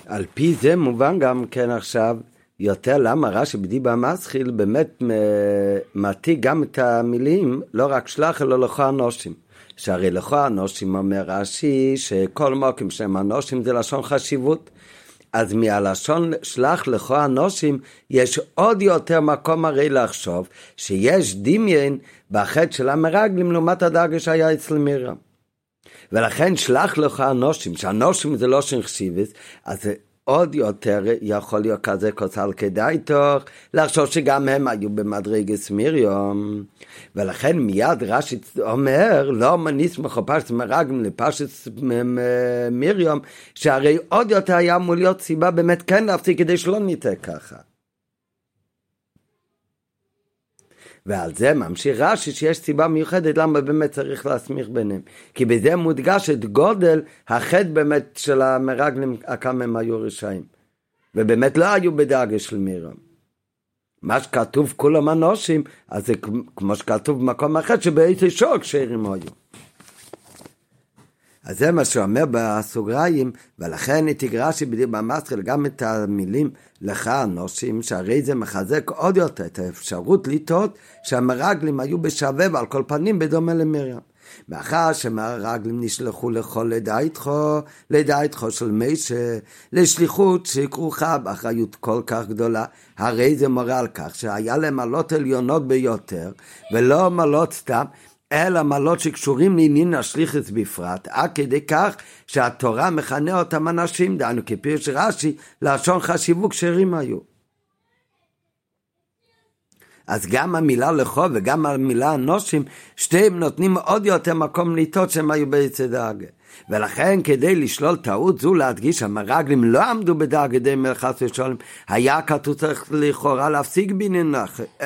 על פי זה מובן גם כן עכשיו יותר למה רש"י בדיבה מסחיל באמת מעתיק גם את המילים לא רק שלח אלא לכו אנושים. שהרי לכו אנושים אומר רש"י שכל מוקים שהם אנושים זה לשון חשיבות. אז מהלשון שלח לכו אנושים יש עוד יותר מקום הרי לחשוב שיש דמיין בחטא של המרגלים לעומת הדרגה שהיה אצל מירם. ולכן שלח לך אנושים, שאנושים זה לא שנחשיבס, אז זה עוד יותר יכול להיות כזה כוסל כדאי תוך לחשוב שגם הם היו במדרגס מיריום ולכן מיד רש"י אומר לא מניס מחופש מרגם לפשט מיריום שהרי עוד יותר היה אמור להיות סיבה באמת כן להפסיק כדי שלא ניתן ככה ועל זה ממשיך רש"י שיש סיבה מיוחדת למה באמת צריך להסמיך ביניהם. כי בזה מודגש את גודל החטא באמת של המרגלים, כמה הם היו רשעים. ובאמת לא היו בדאגה של מירם. מה שכתוב כולם אנושים, אז זה כמו שכתוב במקום אחר שבאיזה שוק שירים היו. אז זה מה שאומר בסוגריים, ולכן תגרשי במסחל גם את המילים לך אנושים, שהרי זה מחזק עוד יותר את האפשרות לטעות שהמרגלים היו בשווה ועל כל פנים בדומה למרים. מאחר שמהרגלים נשלחו לכל לדייתכו, לדייתכו של מישה, לשליחות שכרוכה באחריות כל כך גדולה, הרי זה מורה על כך שהיה להם מעלות עליונות ביותר, ולא מעלות סתם, אלא מעלות שקשורים לעניין השליחס בפרט, עד כדי כך שהתורה מכנה אותם אנשים, דהיינו כפירש רש"י, לשון חשיבו כשרים היו. אז גם המילה לכו וגם המילה אנושים, שתיהם נותנים עוד יותר מקום לטעות שהם היו בעצי דאגה. ולכן כדי לשלול טעות זו להדגיש שהמרגלים לא עמדו בדאגי מלכת ושולם, היה כתוב צריך לכאורה להפסיק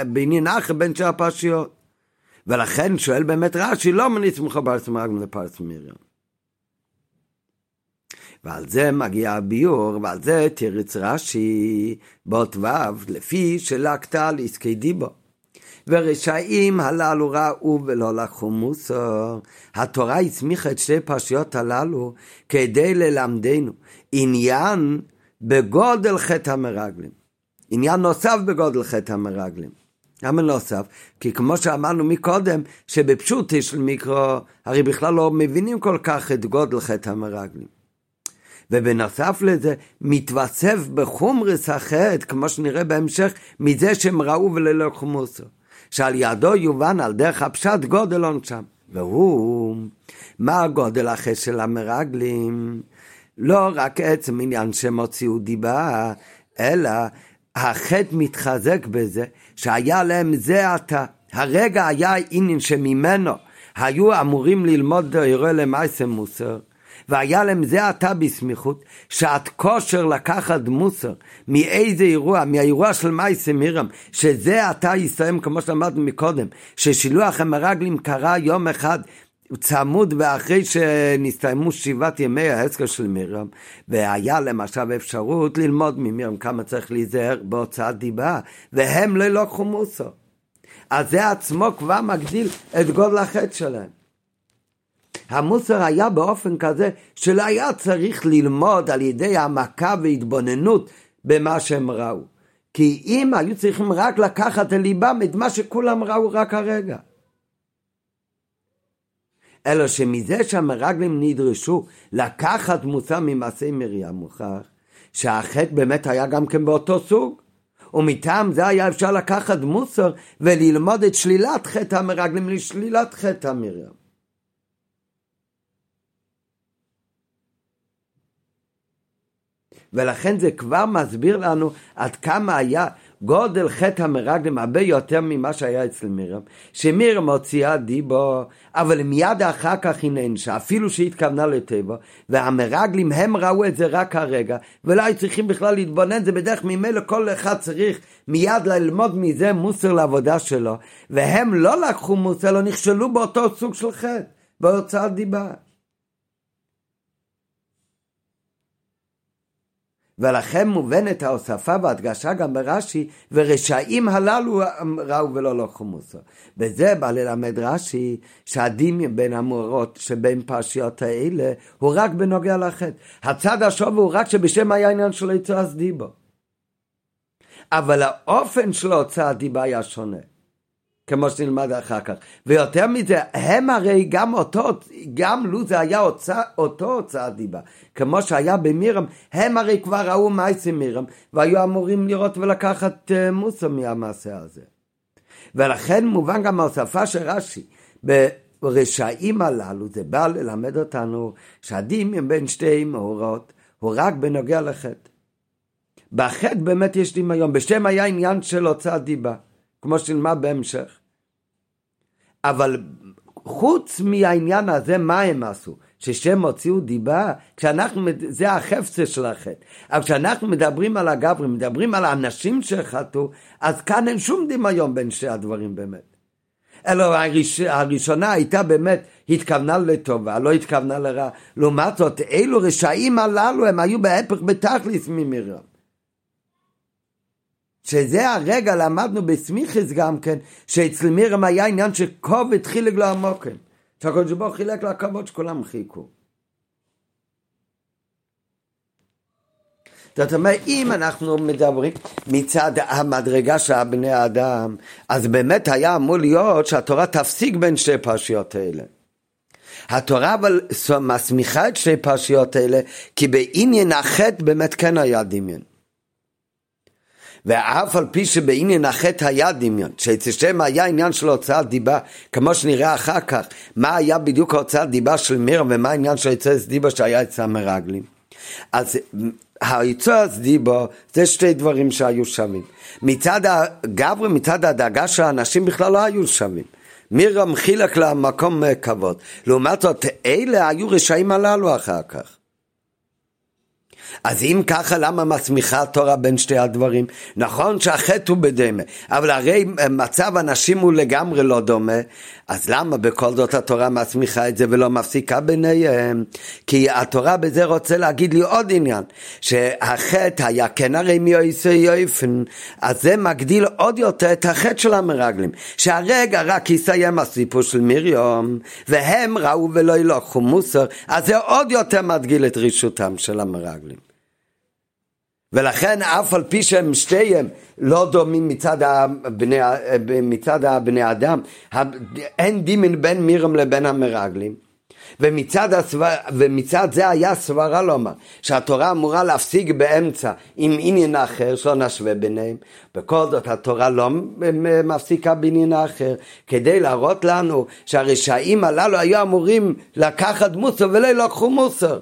בעניין אחר בין שאר הפרשיות. ולכן שואל באמת רש"י, לא מניץ מחבר מרגלים לפרס מרים. ועל זה מגיע הביור, ועל זה תירץ רש"י באות ו', לפי שלקתה על עסקי דיבו. ורשעים הללו ראו ולא לקחו מוסר. התורה הסמיכה את שתי פרשיות הללו כדי ללמדנו עניין בגודל חטא המרגלים. עניין נוסף בגודל חטא המרגלים. למה נוסף? כי כמו שאמרנו מקודם, שבפשוטי של מיקרו, הרי בכלל לא מבינים כל כך את גודל חטא המרגלים. ובנוסף לזה, מתווסף בחומרס החטא, כמו שנראה בהמשך, מזה שהם ראו וללא חומוסו. שעל ידו יובן על דרך הפשט גודל עונשם. והוא, מה הגודל החטא של המרגלים? לא רק עצם עניין שהם הוציאו דיבה, אלא החטא מתחזק בזה שהיה להם זה עתה. הרגע היה עניין שממנו היו אמורים ללמוד אירוע למעשה מוסר. והיה להם זה עתה בסמיכות, שעת כושר לקחת מוסר מאיזה אירוע, מהאירוע של מייסה מירם, שזה עתה יסתיים כמו שאמרנו מקודם, ששילוח המרגלים קרה יום אחד צמוד ואחרי שנסתיימו שבעת ימי ההסקר של מירם, והיה להם עכשיו אפשרות ללמוד ממירם כמה צריך להיזהר בהוצאת דיבה, והם לא לקחו מוסר. אז זה עצמו כבר מגדיל את גודל החטא שלהם. המוסר היה באופן כזה שלא היה צריך ללמוד על ידי העמקה והתבוננות במה שהם ראו. כי אם היו צריכים רק לקחת אל ליבם את מה שכולם ראו רק הרגע. אלא שמזה שהמרגלים נדרשו לקחת מוסר ממעשי מרים מוכח, שהחטא באמת היה גם כן באותו סוג. ומטעם זה היה אפשר לקחת מוסר וללמוד את שלילת חטא המרגלים לשלילת חטא המרים. ולכן זה כבר מסביר לנו עד כמה היה גודל חטא המרגלים הרבה יותר ממה שהיה אצל מירם, שמירם הוציאה דיבו, אבל מיד אחר כך היא נענשה, אפילו שהיא התכוונה לטבע, והמרגלים הם ראו את זה רק הרגע, ולא היו צריכים בכלל להתבונן, זה בדרך ממילא כל אחד צריך מיד ללמוד מזה מוסר לעבודה שלו, והם לא לקחו מוסר, לא נכשלו באותו סוג של חטא, בהוצאת דיבה. ולכן מובנת ההוספה וההדגשה גם ברש"י, ורשעים הללו ראו ולא לקחו מוסר. וזה בא ללמד רש"י שהדמיון בין המורות שבין פרשיות האלה הוא רק בנוגע לחטא. הצד השוב הוא רק שבשם היה עניין של יצועס דיבו. אבל האופן של הוצאת דיבה היה שונה. כמו שנלמד אחר כך. ויותר מזה, הם הרי גם אותו, גם לו זה היה הוצא, אותו הוצאת דיבה, כמו שהיה במירם, הם הרי כבר ראו מייסי מירם, והיו אמורים לראות ולקחת uh, מוסר מהמעשה הזה. ולכן מובן גם ההוספה של רש"י, ברשעים הללו, זה בא ללמד אותנו שהדין בין שתי מאורות הוא רק בנוגע לחטא. בחטא באמת יש דמיון, בשם היה עניין של הוצאת דיבה. כמו שנלמד בהמשך. אבל חוץ מהעניין הזה, מה הם עשו? ששם הוציאו דיבה, כשאנחנו, זה החפצה של החטא. אבל כשאנחנו מדברים על הגברי, מדברים על האנשים שחטאו, אז כאן אין שום דמיון בין שני הדברים באמת. אלא הראש, הראשונה הייתה באמת, התכוונה לטובה, לא התכוונה לרע. לעומת זאת, אלו רשעים הללו, הם היו בהפך בתכליס ממירם. שזה הרגע למדנו בסמיכס גם כן, שאצל מירם היה עניין שכובד חילק לו עמוקם. שהקדוש ברוך חילק לו הכבוד שכולם חיכו. זאת אומרת, אם אנחנו מדברים מצד המדרגה של בני האדם, אז באמת היה אמור להיות שהתורה תפסיק בין שתי פרשיות האלה. התורה אבל מסמיכה את שתי פרשיות האלה, כי בעניין החטא באמת כן היה דמיון. ואף על פי שבעניין החטא היה דמיון, שאצל שם היה עניין של הוצאת דיבה, כמו שנראה אחר כך, מה היה בדיוק הוצאת דיבה של מירם ומה העניין של הוצאת דיבה שהיה אצל המרגלים. אז היצוע דיבו זה שתי דברים שהיו שווים. מצד הגברי, מצד הדאגה של האנשים בכלל לא היו שווים. מירם חילק לה מקום כבוד. לעומת זאת, אלה היו רשעים הללו אחר כך. אז אם ככה, למה מסמיכה התורה בין שתי הדברים? נכון שהחטא הוא בדומה, אבל הרי מצב הנשים הוא לגמרי לא דומה, אז למה בכל זאת התורה מסמיכה את זה ולא מפסיקה ביניהם? כי התורה בזה רוצה להגיד לי עוד עניין, שהחטא היה כן הרי מיועסי יויפן, אז זה מגדיל עוד יותר את החטא של המרגלים, שהרגע רק יסיים הסיפור של מרים, והם ראו ולא ילוכו מוסר, אז זה עוד יותר מדגיל את רשותם של המרגלים. ולכן אף על פי שהם שתיהם לא דומים מצד הבני, מצד הבני אדם, אין דימן בין מירם לבין המרגלים. ומצד, הסבר, ומצד זה היה סברה לומר שהתורה אמורה להפסיק באמצע עם עניין אחר שלא נשווה ביניהם בכל זאת התורה לא מפסיקה בעניין אחר כדי להראות לנו שהרשעים הללו היו אמורים לקחת מוסר ולא לקחו מוסר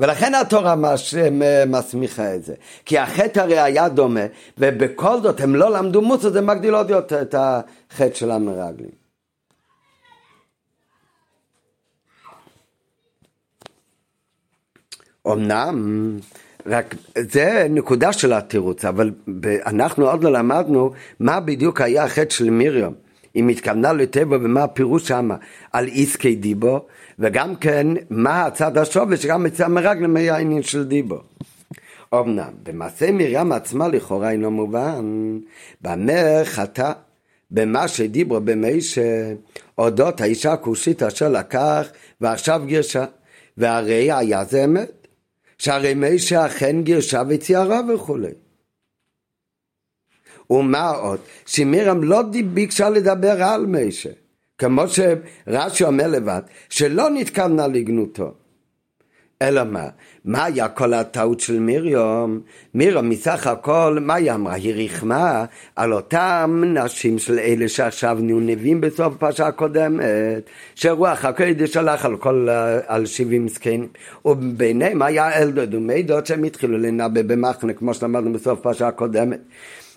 ולכן התורה מש, מסמיכה את זה. כי החטא הרי היה דומה, ובכל זאת הם לא למדו מוסר, זה מגדיל עוד יותר את החטא של המרגלים. אמנם, רק זה נקודה של התירוץ, אבל אנחנו עוד לא למדנו מה בדיוק היה החטא של מרים. אם התכוונה לטבע ומה הפירוש שמה על איסקי דיבו, וגם כן מה הצד השווי שגם אצל המרגלים היה העניין של דיבו. אמנם במעשה מרים עצמה לכאורה אינו מובן, במה חטא במה שדיברו במי שאודות האישה הכושית אשר לקח ועכשיו גירשה, והרי היה זה אמת, שהרי מי שאכן גירשה וציירה וכולי. ומה עוד? שמירם לא ביקשה לדבר על מישה, כמו שרש"י אומר לבד, שלא נתכוונה לגנותו. אלא מה? מה היה כל הטעות של מיריום? מיריום מסך הכל, מה היא אמרה? היא ריחמה על אותם נשים של אלה שעכשיו נהיו נביאים בסוף הפרשה הקודמת, שרוח הקודש הלך על כל, על שבעים זקנים. וביניהם היה אלדוד ומידות שהם התחילו לנבא במחנה, כמו שלמדנו בסוף הפרשה הקודמת.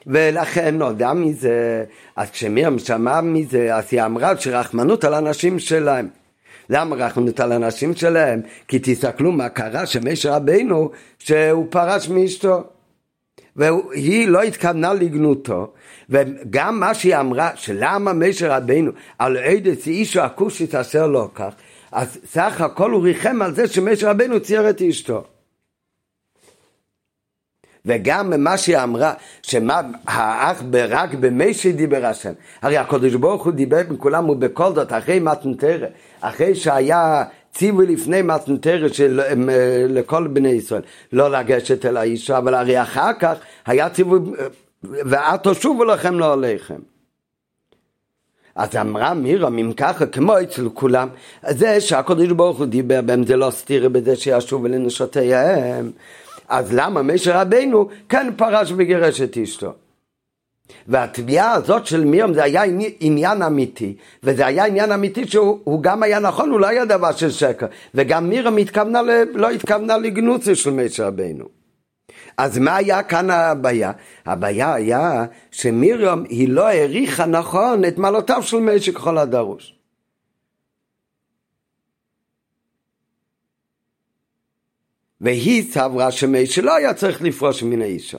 ולכן נודע מזה, אז כשמירם שמעה מזה, אז היא אמרה שרחמנות על הנשים שלהם. למה רחמנות על הנשים שלהם? כי תסתכלו מה קרה שמשה רבינו, שהוא פרש מאשתו. והיא לא התכוונה לגנותו, וגם מה שהיא אמרה, שלמה משה רבינו על עדס אישו הכושית אשר לא כך, אז סך הכל הוא ריחם על זה שמשה רבינו צייר את אשתו. וגם מה שהיא אמרה, שמה האח רק במי שדיבר השם. הרי הקדוש ברוך הוא דיבר עם כולם ובכל זאת אחרי מתנתרא, אחרי שהיה ציווי לפני מתנתרא של לכל בני ישראל, לא לגשת אל האישה, אבל הרי אחר כך היה ציווי, ואל תשובו לכם לא עליכם. אז אמרה מירם, אם ככה, כמו אצל כולם, זה שהקדוש ברוך הוא דיבר בהם, זה לא סתירה בזה שישובו לנשותיהם. אז למה משה רבנו כן פרש וגירש את אשתו? והתביעה הזאת של מירם זה היה עניין אמיתי, וזה היה עניין אמיתי שהוא גם היה נכון, הוא לא היה דבר של שקר, וגם מירם התכוונה, לא התכוונה לגנוצה של משה רבנו. אז מה היה כאן הבעיה? הבעיה היה שמירם היא לא העריכה נכון את מעלותיו של משה ככל הדרוש. והיא סברה שמשה לא היה צריך לפרוש מן האישה.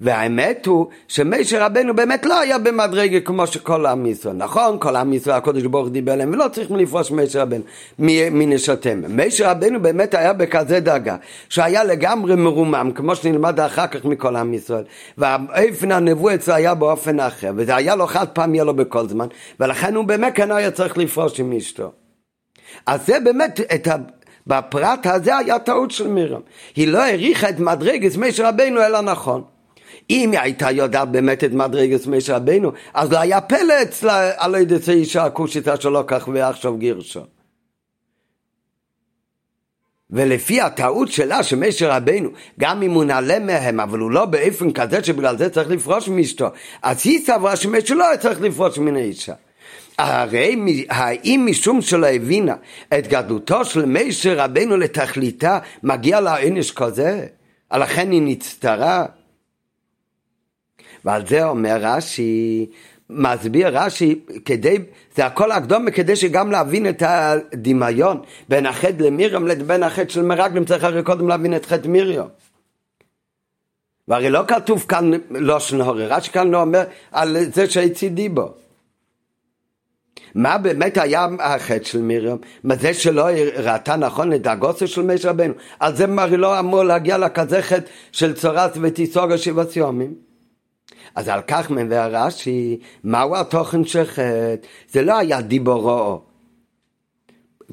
והאמת הוא שמשה רבנו באמת לא היה במדרגה כמו שכל עם ישראל. נכון, כל עם ישראל הקודש ברוך דיבר עליהם ולא צריכים לפרוש משה רבנו מנשותיהם. משה רבנו באמת היה בכזה דאגה שהיה לגמרי מרומם כמו שנלמד אחר כך מכל עם ישראל. ואופן הנבוא אצלו היה באופן אחר וזה היה לו חד פעם יהיה לו בכל זמן ולכן הוא באמת כן היה צריך לפרוש עם אשתו. אז זה באמת את ה... בפרט הזה היה טעות של מירם. היא לא העריכה את מדרגת משה רבנו אלא נכון. אם היא הייתה יודעת באמת את מדרגת משה רבנו, אז לא היה פלא אצלה על ידי אישה הכושיתה שלא כך ועכשיו גירשו. ולפי הטעות שלה שמשה רבנו, גם אם הוא נעלה מהם, אבל הוא לא באופן כזה שבגלל זה צריך לפרוש מאשתו, אז היא סברה שמשה לא צריך לפרוש מן האישה. הרי האם משום שלא הבינה את גדלותו של משה רבנו לתכליתה, מגיע לה עונש כזה? לכן היא נצטרה? ועל זה אומר רש"י, מסביר רש"י, כדי, זה הכל הקדומה כדי שגם להבין את הדמיון בין החטא למירם לבין החטא של מרגלים, צריך הרי קודם להבין את חטא מיריום. והרי לא כתוב כאן לא שנהורי, רש"י כאן לא אומר על זה שהצידי בו. מה באמת היה החטא של מרים? מה זה שלא ראתה נכון את הגוסר של משה רבנו? על זה הרי לא אמור להגיע לכזה חטא של צורת ותיסוגה שבעת יומים. אז על כך מביא רש"י, מהו התוכן של חטא? זה לא היה דיבורו.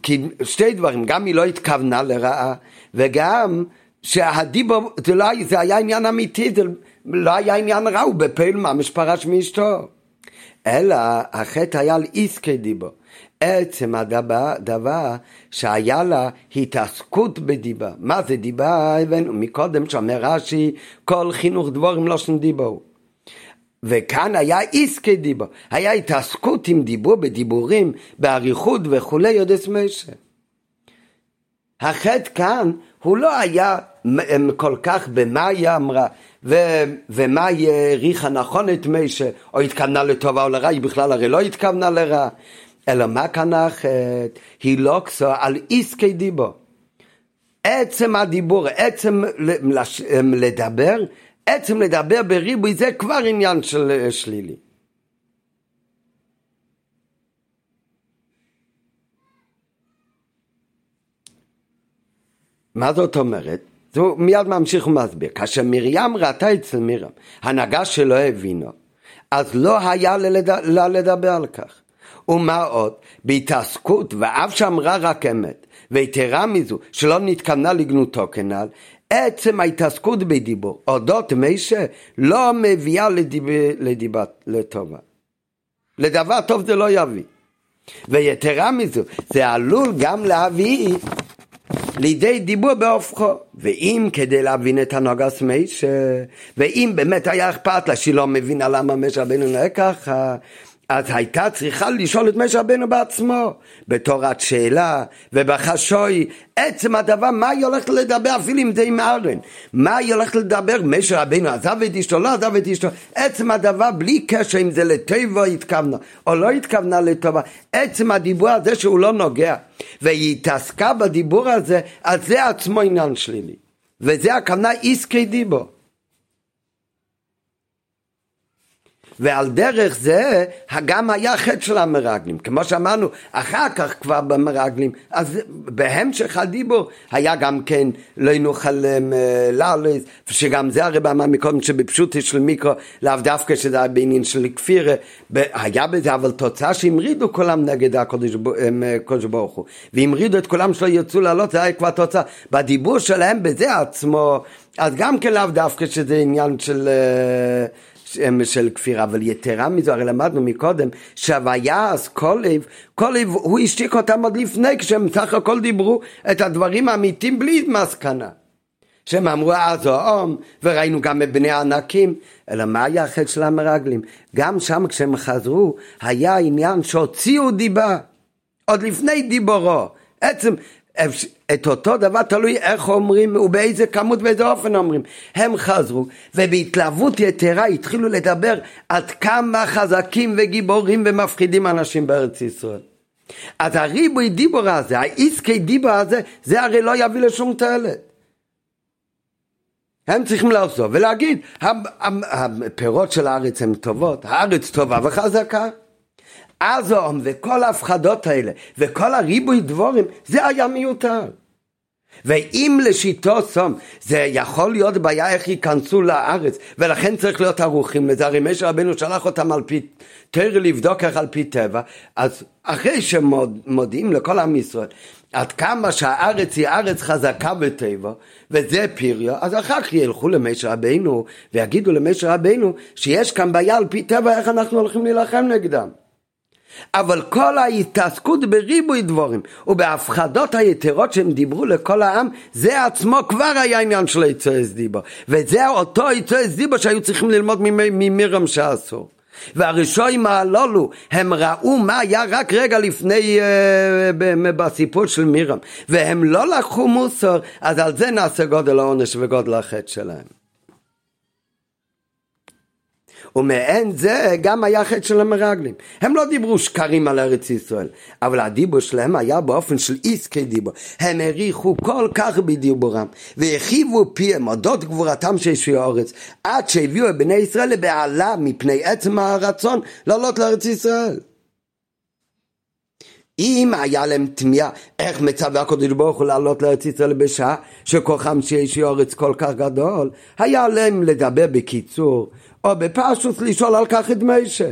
כי שתי דברים, גם היא לא התכוונה לרעה, וגם שהדיבור, זה, לא, זה היה עניין אמיתי, זה לא היה עניין רע, הוא בפעיל ממש פרש מאשתו. אלא החטא היה על איסקי דיבו. עצם הדבר, דבר שהיה לה התעסקות בדיבה. מה זה דיבה? הבאנו מקודם שאומר רש"י, כל חינוך דבורים לא שם דיבו. וכאן היה איסקי דיבו, היה התעסקות עם דיבור בדיבורים, באריכות וכולי, יודס משה. החטא כאן הוא לא היה כל כך במה היא אמרה ו, ומה העריכה נכון את משה? או התכוונה לטובה או לרע, היא בכלל הרי לא התכוונה לרע. אלא מה כאן החטא? היא לא כסו על איסקי דיבו עצם הדיבור, עצם לדבר, עצם לדבר בריבוי זה כבר עניין של שלילי. מה זאת אומרת? זה מיד ממשיך ומסביר. כאשר מרים ראתה אצל מרים, הנהגה שלא הבינו, אז לא היה לה לדבר על כך. ומה עוד? בהתעסקות, ואף שאמרה רק אמת, ויתרה מזו, שלא נתכוונה לגנותו כנ"ל, עצם ההתעסקות בדיבור, אודות משה, לא מביאה לדיב... לדיבה לטובה. לדבר טוב זה לא יביא. ויתרה מזו, זה עלול גם להביא לידי דיבור בהופכו. ואם כדי להבין את הנוגס מיישה, ואם באמת היה אכפת לה שהיא לא מבינה למה משה רבנו נראה ככה, אז הייתה צריכה לשאול את משה רבנו בעצמו, בתורת שאלה ובחשוי, עצם הדבר, מה היא הולכת לדבר אפילו עם ארן, מה היא הולכת לדבר, משה רבנו עזב את אשתו, לא עזב את אשתו, עצם הדבר בלי קשר אם זה לטבע התכוונה או לא התכוונה לטובה, עצם הדיבור הזה שהוא לא נוגע, והיא התעסקה בדיבור הזה, אז זה עצמו עניין שלילי, וזה הכוונה איסקי דיבור. ועל דרך זה גם היה חטא של המרגלים, כמו שאמרנו, אחר כך כבר במרגלים, אז בהמשך הדיבור היה גם כן לא נוכל אה, לעלות, שגם זה הרי אמר מקודם שבפשוטי של מיקרו, לאו דווקא שזה היה בעניין של כפירה, היה בזה אבל תוצאה שהמרידו כולם נגד הקודש ברוך הוא, והמרידו את כולם שלא ירצו לעלות, זה היה כבר תוצאה, בדיבור שלהם בזה עצמו, אז גם כן לאו דווקא שזה עניין של... Uh, של כפירה, אבל יתרה מזו, הרי למדנו מקודם, שהוויעש קולב, קולב הוא השתיק אותם עוד לפני, כשהם סך הכל דיברו את הדברים האמיתיים בלי מסקנה. שהם אמרו אז האום, וראינו גם את בני הענקים, אלא מה היה החטא של המרגלים? גם שם כשהם חזרו, היה עניין שהוציאו דיבה, עוד לפני דיבורו. עצם, את אותו דבר תלוי איך אומרים ובאיזה כמות ובאיזה אופן אומרים. הם חזרו ובהתלהבות יתרה התחילו לדבר עד כמה חזקים וגיבורים ומפחידים אנשים בארץ ישראל. אז הריבוי דיבור הזה, האיסקי דיבור הזה, זה הרי לא יביא לשום תועלת. הם צריכים לעזוב ולהגיד, הפירות של הארץ הן טובות, הארץ טובה וחזקה. אזום וכל ההפחדות האלה וכל הריבוי דבורים, זה היה מיותר. ואם לשיטו סום זה יכול להיות בעיה איך ייכנסו לארץ ולכן צריך להיות ערוכים לזה. הרי משה רבנו שלח אותם על פי תראה לבדוק איך על פי טבע. אז אחרי שמודיעים לכל עם ישראל עד כמה שהארץ היא ארץ חזקה בטבע וזה פיריו אז אחר כך ילכו למשה רבנו ויגידו למשה רבנו שיש כאן בעיה על פי טבע איך אנחנו הולכים להילחם נגדם אבל כל ההתעסקות בריבוי דבורים ובהפחדות היתרות שהם דיברו לכל העם זה עצמו כבר היה עניין של יצועס דיבו וזה אותו יצועס דיבו שהיו צריכים ללמוד ממירם שעשו. והראשונים הללו הם ראו מה היה רק רגע לפני uh, בסיפור של מירם. והם לא לקחו מוסר אז על זה נעשה גודל העונש וגודל החטא שלהם ומעין זה גם היה חטא של המרגלים. הם לא דיברו שקרים על ארץ ישראל, אבל הדיבור שלהם היה באופן של איסקי דיבור. הם העריכו כל כך בדיבורם, והרחיבו פיהם אודות גבורתם של ישוי הארץ, עד שהביאו את בני ישראל לבעלה מפני עצם הרצון לעלות לארץ ישראל. אם היה להם תמיהה איך מצווה הקדוש ברוך הוא לעלות לארץ ישראל בשעה שכוחם שיש ארץ כל כך גדול, היה להם לדבר בקיצור או בפשוט לשאול על כך את משה.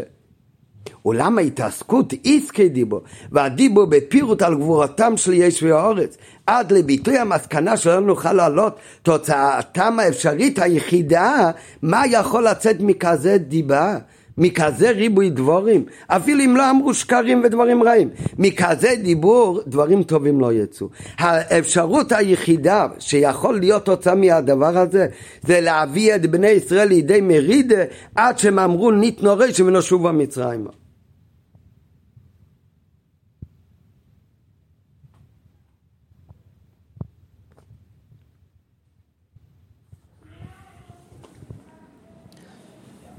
אולם ההתעסקות איסקי דיבו והדיבו בפירוט על גבורתם של ישבי האורץ עד לביטוי המסקנה שלא נוכל לעלות תוצאתם האפשרית היחידה מה יכול לצאת מכזה דיבה מכזה ריבוי דבורים, אפילו אם לא אמרו שקרים ודברים רעים, מכזה דיבור דברים טובים לא יצאו. האפשרות היחידה שיכול להיות תוצאה מהדבר הזה, זה להביא את בני ישראל לידי מרידה עד שהם אמרו ניתנו רשע ונשובו מצרימה.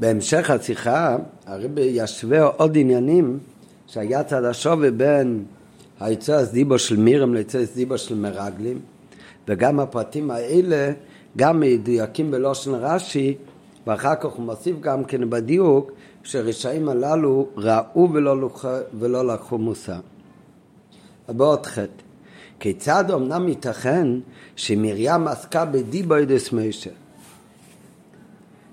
בהמשך השיחה הרבי ישווה עוד עניינים שהיה צד השווה בין היצוא דיבו של מירם ליצוא דיבו של מרגלים וגם הפרטים האלה גם מדויקים בלושן רש"י ואחר כך הוא מוסיף גם כן בדיוק שרשעים הללו ראו ולא, לוח... ולא לקחו מוסר. בעוד חטא כיצד אמנם ייתכן שמרים עסקה בדיבו ידס משה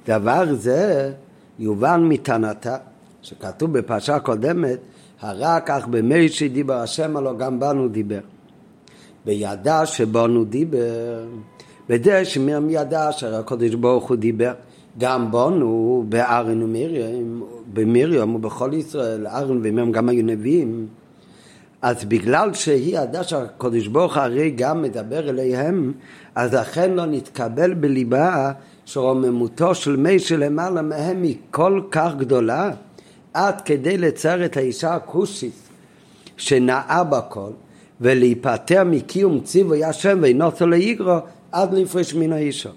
דבר זה יובן מטענתה, שכתוב בפרשה קודמת, הרע כך במי שדיבר השם הלא גם בנו דיבר. וידע שבנו דיבר, בדרך שמרים ידע שהקדוש ברוך הוא דיבר. גם בנו, בארן ומרים, במרים ובכל ישראל, ארן ומרים גם היו נביאים. אז בגלל שהיא ידעה שהקדוש ברוך הרי גם מדבר אליהם, אז אכן לא נתקבל בליבה שרוממותו של מי שלמעלה מהם היא כל כך גדולה, עד כדי לצייר את האישה הכושית שנאה בכל, ולהיפטר מקיום ציווי השם ואינוסו ליגרו עד להפרש מן האישה.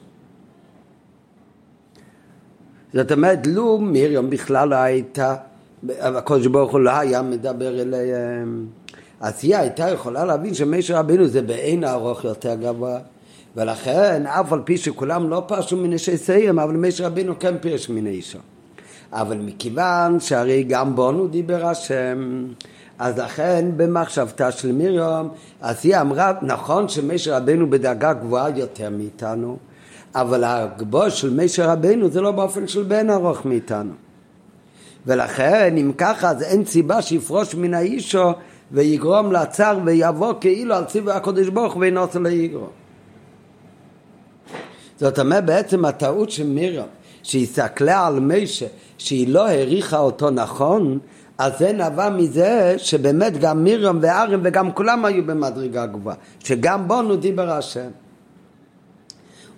זאת אומרת, לו מרים בכלל לא הייתה, הקדוש ברוך הוא לא היה מדבר אליהם, אז היא הייתה יכולה להבין שמשה רבינו זה בעין הארוך יותר גבוה. ולכן אף על פי שכולם לא פרשו מנשי סיים אבל משה רבינו כן פירש מנשו אבל מכיוון שהרי גם בונו דיבר השם אז לכן במחשבתה של מרים אז היא אמרה נכון שמשה רבינו בדרגה גבוהה יותר מאיתנו אבל הגבוה של משה רבינו זה לא באופן של בן ארוך מאיתנו. ולכן אם ככה אז אין סיבה שיפרוש מן האישו ויגרום לצר ויבוא כאילו על ציווי הקדוש ברוך הוא ואינו עושה ליגרום זאת אומרת בעצם הטעות של מירם שהיא על מישה שהיא לא העריכה אותו נכון אז זה נבע מזה שבאמת גם מירם וארם וגם כולם היו במדרגה גבוהה שגם בונו דיבר השם.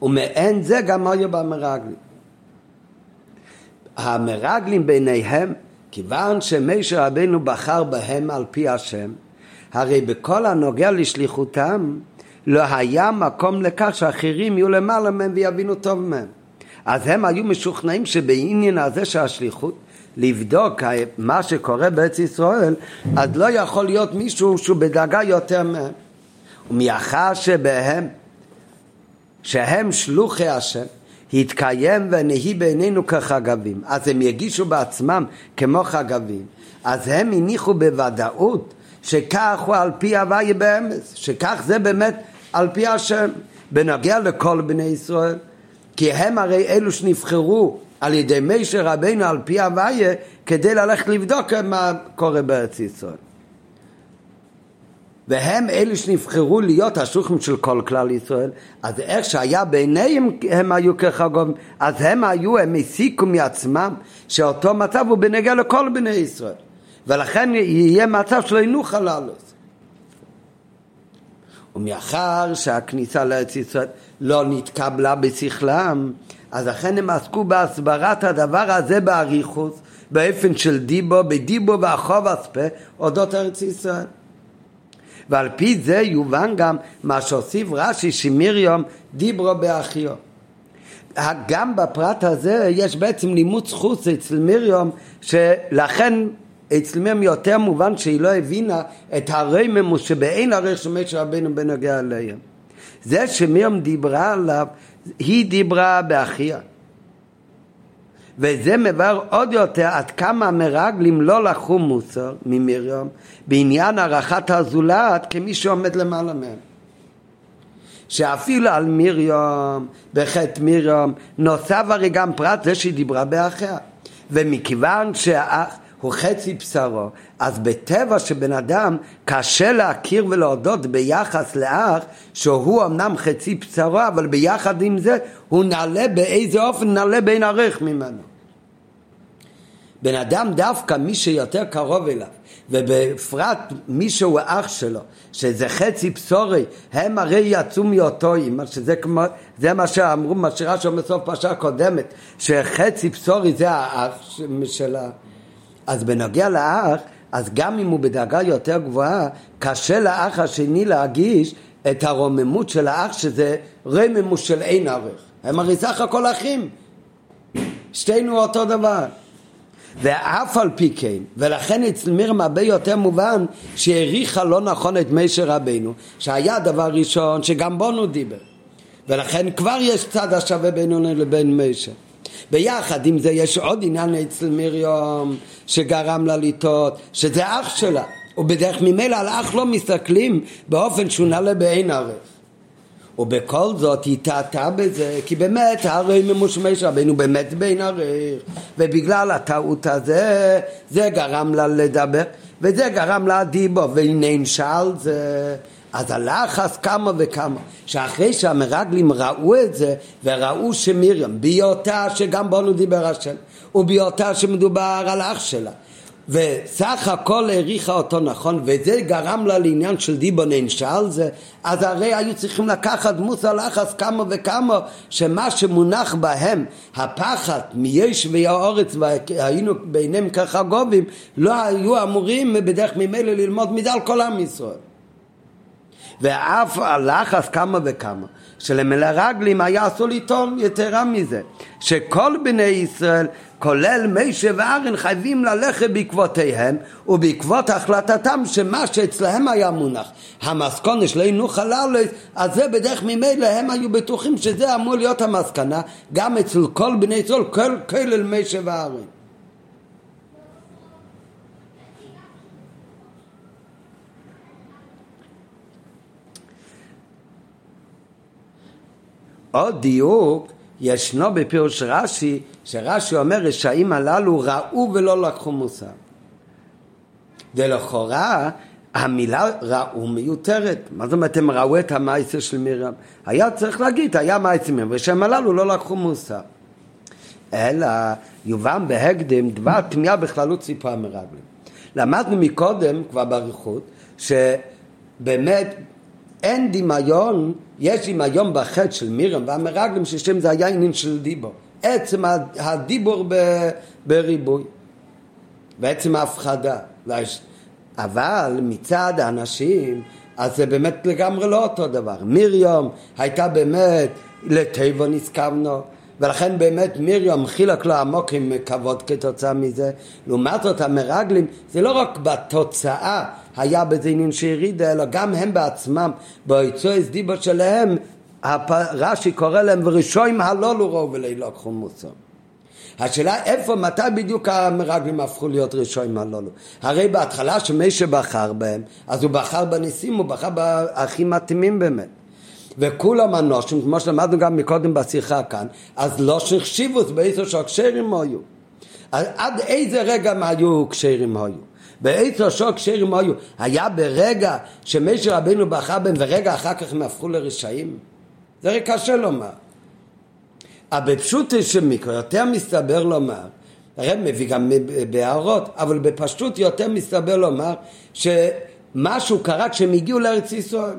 ומעין זה גם היו במרגלים. המרגלים ביניהם כיוון שמשה רבנו בחר בהם על פי השם הרי בכל הנוגע לשליחותם לא היה מקום לכך שאחרים יהיו למעלה מהם ויבינו טוב מהם. אז הם היו משוכנעים שבעניין הזה של השליחות, לבדוק מה שקורה בארץ ישראל, אז לא יכול להיות מישהו שהוא בדרגה יותר מהם. ומאחר שבהם, שהם שלוחי השם, התקיים ונהי בעינינו כחגבים, אז הם יגישו בעצמם כמו חגבים, אז הם הניחו בוודאות שכך הוא על פי הוויה באמץ, שכך זה באמת על פי השם. בנוגע לכל בני ישראל, כי הם הרי אלו שנבחרו על ידי מישר רבינו על פי הוויה כדי ללכת לבדוק מה קורה בארץ ישראל. והם אלה שנבחרו להיות השולחים של כל כלל ישראל, אז איך שהיה בעיניהם הם היו כחגובים, אז הם היו, הם הסיקו מעצמם שאותו מצב הוא בנגע לכל בני ישראל. ולכן יהיה מצב שלא ינוח הללו. ומאחר שהכניסה לארץ ישראל לא נתקבלה בשכלם, אז לכן הם עסקו בהסברת הדבר הזה באריכוס, באופן של דיבו, בדיבו והחוב אספה, אודות ארץ ישראל. ועל פי זה יובן גם מה שהוסיף רש"י שמרים דיברו באחיו. גם בפרט הזה יש בעצם לימוד זכות אצל מרים שלכן אצל מרים יותר מובן שהיא לא הבינה את הרמם שבאין ערך של משה רבינו בנוגע אליהם. זה שמרים דיברה עליו, היא דיברה באחיה. וזה מבאר עוד יותר עד כמה המרגלים לא לקחו מוסר ממרים בעניין הערכת הזולת כמי שעומד למעלה מהם. שאפילו על מרים, בחטא מרים, נוסף הרי גם פרט זה שהיא דיברה באחיה. ומכיוון שהאח הוא חצי בשרו, אז בטבע שבן אדם קשה להכיר ולהודות ביחס לאח שהוא אמנם חצי בשרו, אבל ביחד עם זה הוא נעלה באיזה אופן נעלה בין ערך ממנו. בן אדם דווקא מי שיותר קרוב אליו ובפרט מי שהוא אח שלו שזה חצי בשורי הם הרי יצאו מאותו אימא שזה כמו זה מה שאמרו מה שרש"י בסוף פרשה קודמת שחצי בשורי זה האח שלה אז בנוגע לאח אז גם אם הוא בדרגה יותר גבוהה קשה לאח השני להגיש את הרוממות של האח שזה רממות של אין ערך הם הרי סך הכל אחים שתינו אותו דבר ואף על פי כן, ולכן אצל מירם הרבה יותר מובן שהעריכה לא נכון את משה רבנו, שהיה דבר ראשון שגם בונו דיבר. ולכן כבר יש צד השווה בינינו לבין משה. ביחד עם זה יש עוד עניין אצל מרים שגרם לה לטעות, שזה אח שלה. ובדרך ממילא על אח לא מסתכלים באופן שהוא נעלה בעין ערב. ובכל זאת היא טעתה בזה, כי באמת הרי ממושמש רבנו באמת בין ערך, ובגלל הטעות הזה, זה גרם לה לדבר, וזה גרם לה דיבו, והנה שאל זה. אז הלחץ כמה וכמה, שאחרי שהמרגלים ראו את זה, וראו שמרים, בהיותה שגם בנו דיבר השם, ובהיותה שמדובר על אח שלה, וסך הכל העריכה אותו נכון, וזה גרם לה לעניין של דיבון אין שעל זה, אז הרי היו צריכים לקחת מוסר לחץ כמה וכמה, שמה שמונח בהם, הפחד מישבי האורץ והיינו ביניהם ככה גובים, לא היו אמורים בדרך ממילא ללמוד מידה על כל עם ישראל. ואף הלחץ כמה וכמה. שלמלרגלים היה אסור לטעון יתרה מזה, שכל בני ישראל, כולל מישה וארן, חייבים ללכת בעקבותיהם ובעקבות החלטתם שמה שאצלהם היה מונח, המסקונה שלא ינוח הללו, אז זה בדרך ממילא הם היו בטוחים שזה אמור להיות המסקנה גם אצל כל בני ישראל, כל כולל מישה וארן. עוד דיוק ישנו בפירוש רש"י, שרש"י אומר רשעים הללו ראו ולא לקחו מוסר. ולכאורה המילה ראו מיותרת. מה זאת אומרת הם ראו את המעשה של מרים? היה צריך להגיד, היה מעשה מרים, ושהם הללו לא לקחו מוסר. אלא יובן בהקדם דבר תמיהה בכללות סיפור המרגלים. למדנו מקודם, כבר באריכות, שבאמת אין דמיון, יש דמיון בחטא של מירם והמרגלים ששם זה היה עניין של דיבור. עצם הדיבור ב, בריבוי ועצם ההפחדה. אבל מצד האנשים, אז זה באמת לגמרי לא אותו דבר. מרים הייתה באמת לטבע נזכרנו, ולכן באמת מרים חילק לו עמוק עם כבוד כתוצאה מזה. לעומת זאת המרגלים זה לא רק בתוצאה היה בזה עניין שירידה, אלא גם הם בעצמם, ביצועס דיבו שלהם, רש"י קורא להם וראשויים הלולו ראו ולילוקחו מוסר. השאלה איפה, מתי בדיוק המרגלים הפכו להיות ראשויים הלולו? הרי בהתחלה שמי שבחר בהם, אז הוא בחר בניסים, הוא בחר בהכי מתאימים באמת. וכולם אנושים, כמו שלמדנו גם מקודם בשיחה כאן, אז לא שהחשיבו באיזו שהקשרים היו. עד איזה רגע הם היו קשרים היו? באיזו שוק קשרים היו? היה ברגע שמשה רבינו בחר בהם ורגע אחר כך הם הפכו לרשעים? זה הרי קשה לומר. בפשוט של מיקרו יותר מסתבר לומר הרב מביא גם בהערות, אבל בפשטות יותר מסתבר לומר שמשהו קרה כשהם הגיעו לארץ ישראל.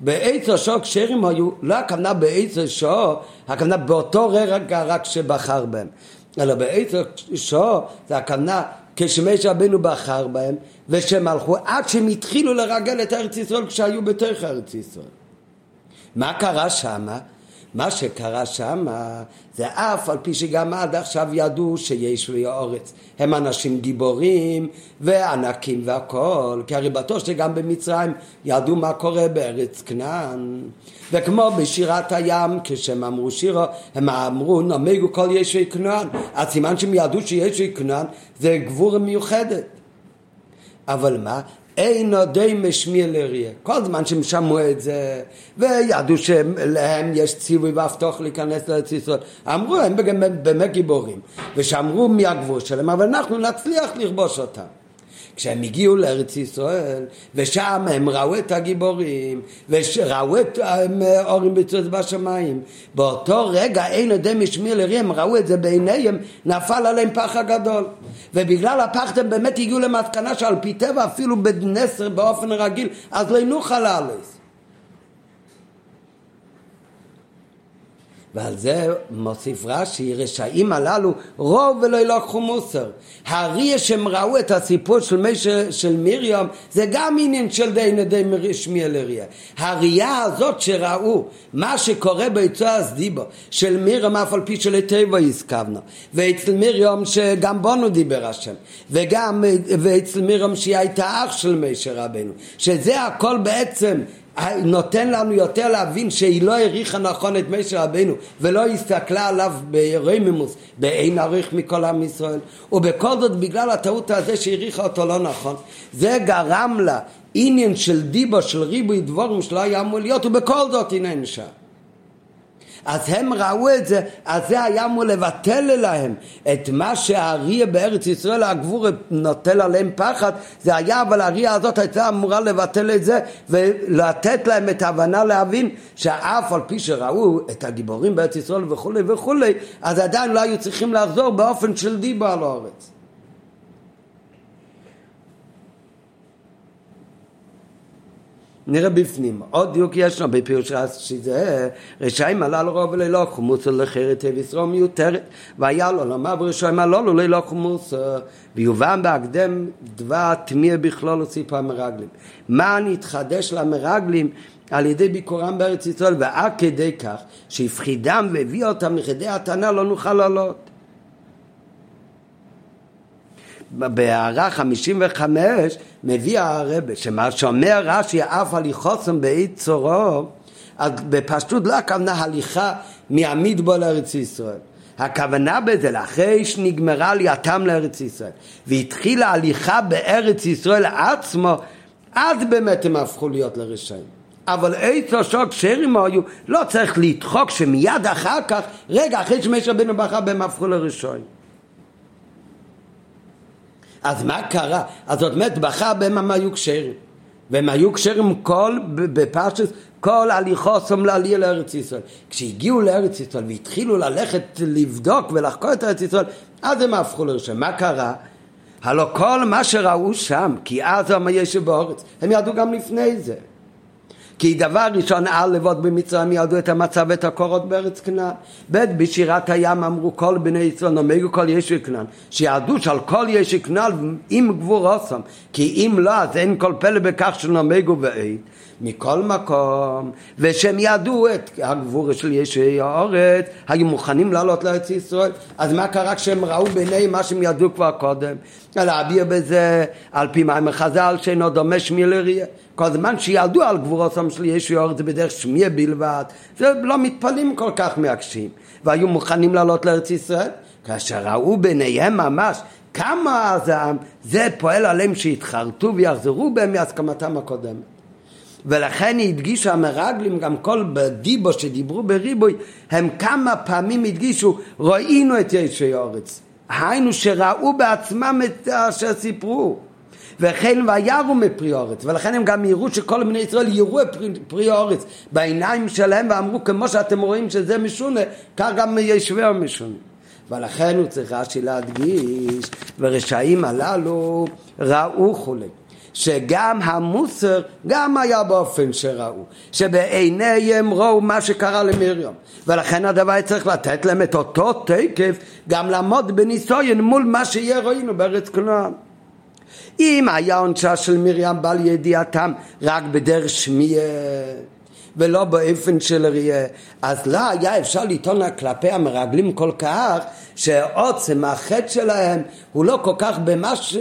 בעץ השור כשרים היו, לא הכוונה בעץ השור, הכוונה באותו רגע רק שבחר בהם, אלא בעץ השור זה הכוונה כשמש רבנו בחר בהם, ושהם הלכו עד שהם התחילו לרגל את ארץ ישראל כשהיו בתוך ארץ ישראל. מה קרה שמה? מה שקרה שם זה אף על פי שגם עד עכשיו ידעו שיש לי אורץ הם אנשים גיבורים וענקים והכל כי הרי בטוח שגם במצרים ידעו מה קורה בארץ כנען. וכמו בשירת הים כשהם אמרו שירו הם אמרו נמגו כל ישוי כנען. הסימן שהם ידעו שישוי כנען זה גבור מיוחדת. אבל מה? אין עודי משמיע לריה. כל זמן שהם שמעו את זה, וידעו שלהם יש ציווי והבטוח להיכנס לארץ ישראל, אמרו הם באמת גיבורים, ושמרו מהגבול שלהם, אבל אנחנו נצליח לכבוש אותם. כשהם הגיעו לארץ ישראל, ושם הם ראו את הגיבורים, וראו את אורים בצוץ בשמיים, באותו רגע אין עדי משמיר לרי, הם ראו את זה בעיניהם, נפל עליהם פחד גדול. ובגלל הפחד הם באמת הגיעו למסקנה שעל פי טבע, אפילו בנסר באופן רגיל, אז לא ינוחה לאלס. ועל זה מוסיף רש"י, רשעים הללו רוב ולא ילקחו מוסר. האריה שהם ראו את הסיפור של, מי של מרים זה גם עניין של די נדי שמי אריה. הראייה הזאת שראו מה שקורה ביצוע הסדיבו של מרים אף על פי שלטבע הסכבנו ואצל מרים שגם בונו דיבר השם וגם ואצל מרים שהיא הייתה אח של משה רבנו שזה הכל בעצם נותן לנו יותר להבין שהיא לא העריכה נכון את משה רבנו ולא הסתכלה עליו ברמימוס, באין עריך מכל עם ישראל. ובכל זאת בגלל הטעות הזה שהעריכה אותו לא נכון זה גרם לה עניין של דיבו של ריבוי דבורים שלא היה אמור להיות ובכל זאת הנה נשאר אז הם ראו את זה, אז זה היה אמור לבטל להם את מה שהאריה בארץ ישראל, הגבור נוטל עליהם פחד, זה היה, אבל האריה הזאת הייתה אמורה לבטל את זה ולתת להם את ההבנה להבין שאף על פי שראו את הגיבורים בארץ ישראל וכולי וכולי, אז עדיין לא היו צריכים לחזור באופן של דיבו על הארץ. נראה בפנים. עוד דיוק יש לנו בפירוש שזה רשעים הללו רוב ולא חומוסו לחרת וישרו מיותרת והיה לו לומר ברשעים הללו לא חומוסו ויובן בהקדם דבר תמיר בכלול וסיפו המרגלים. מה נתחדש למרגלים על ידי ביקורם בארץ ישראל ועד כדי כך שהפחידם והביא אותם לכדי התנא לא נוכל לעלות. בהערה 55 מביא הרבה, שמה שאומר רש"י אף הליכוסם באי צורו, אז בפשטות לא הכוונה הליכה מהמדבור לארץ ישראל. הכוונה בזה, לאחרי שנגמרה עלייתם לארץ ישראל, והתחילה הליכה בארץ ישראל עצמו, אז באמת הם הפכו להיות לרשעים. אבל עץ השוק שרים היו, לא צריך לדחוק שמיד אחר כך, רגע אחרי שמשה רבנו בחר בהם הפכו לרשעים. אז מה קרה? אז זאת אומרת, בחר בהם הם היו כשרים. והם היו כשרים כל, בפרשת, כל הליכוסם לעלייה לארץ ישראל. כשהגיעו לארץ ישראל והתחילו ללכת לבדוק ולחקור את ארץ ישראל, אז הם הפכו לראשון. מה קרה? הלא כל מה שראו שם, כי אז הם הישב בארץ, הם ידעו גם לפני זה. כי דבר ראשון על לבוד במצרים ידעו את המצב ואת הקורות בארץ כנען. ב' בשירת הים אמרו כל בני ישראל נאמרו כל ישו כנען. שידעו שעל כל ישו כנען עם גבור אוסם. כי אם לא אז אין כל פלא בכך שנאמרו ואין. מכל מקום, ושהם ידעו את הגבור של ישי האורץ, היו מוכנים לעלות לארץ ישראל, אז מה קרה כשהם ראו בעיניהם מה שהם ידעו כבר קודם? להביע בזה על פי מים החז"ל שאינו דומה שמי לריה. כל זמן שידעו על גבורוסם של ישו האורץ זה בדרך שמיה בלבד, זה לא מתפלאים כל כך מהקשים, והיו מוכנים לעלות לארץ ישראל, כאשר ראו בעיניהם ממש כמה הזעם, זה פועל עליהם שיתחרטו ויחזרו בהם מהסכמתם הקודמת. ולכן הדגישו המרגלים גם כל בדיבו שדיברו בריבוי הם כמה פעמים הדגישו ראינו את ישי אורץ היינו שראו בעצמם את אשר סיפרו וכן ויראו מפרי אורץ ולכן הם גם יראו שכל בני ישראל יראו את פרי, פרי אורץ בעיניים שלהם ואמרו כמו שאתם רואים שזה משונה כך גם ישבי המשונה. ולכן הוא צריך רש"י להדגיש ורשעים הללו ראו חולי שגם המוסר גם היה באופן שראו, שבעיניהם ראו מה שקרה למרים, ולכן הדבר צריך לתת להם את אותו תקף גם לעמוד בניסויין מול מה שיהיה ראינו בארץ כנען. אם היה עונשה של מרים בעל ידיעתם רק בדרך שמיעה ולא באופן של ראייה, אז לא היה אפשר לטעון כלפי המרגלים כל כך שעוצם החטא שלהם הוא לא כל כך במה ש...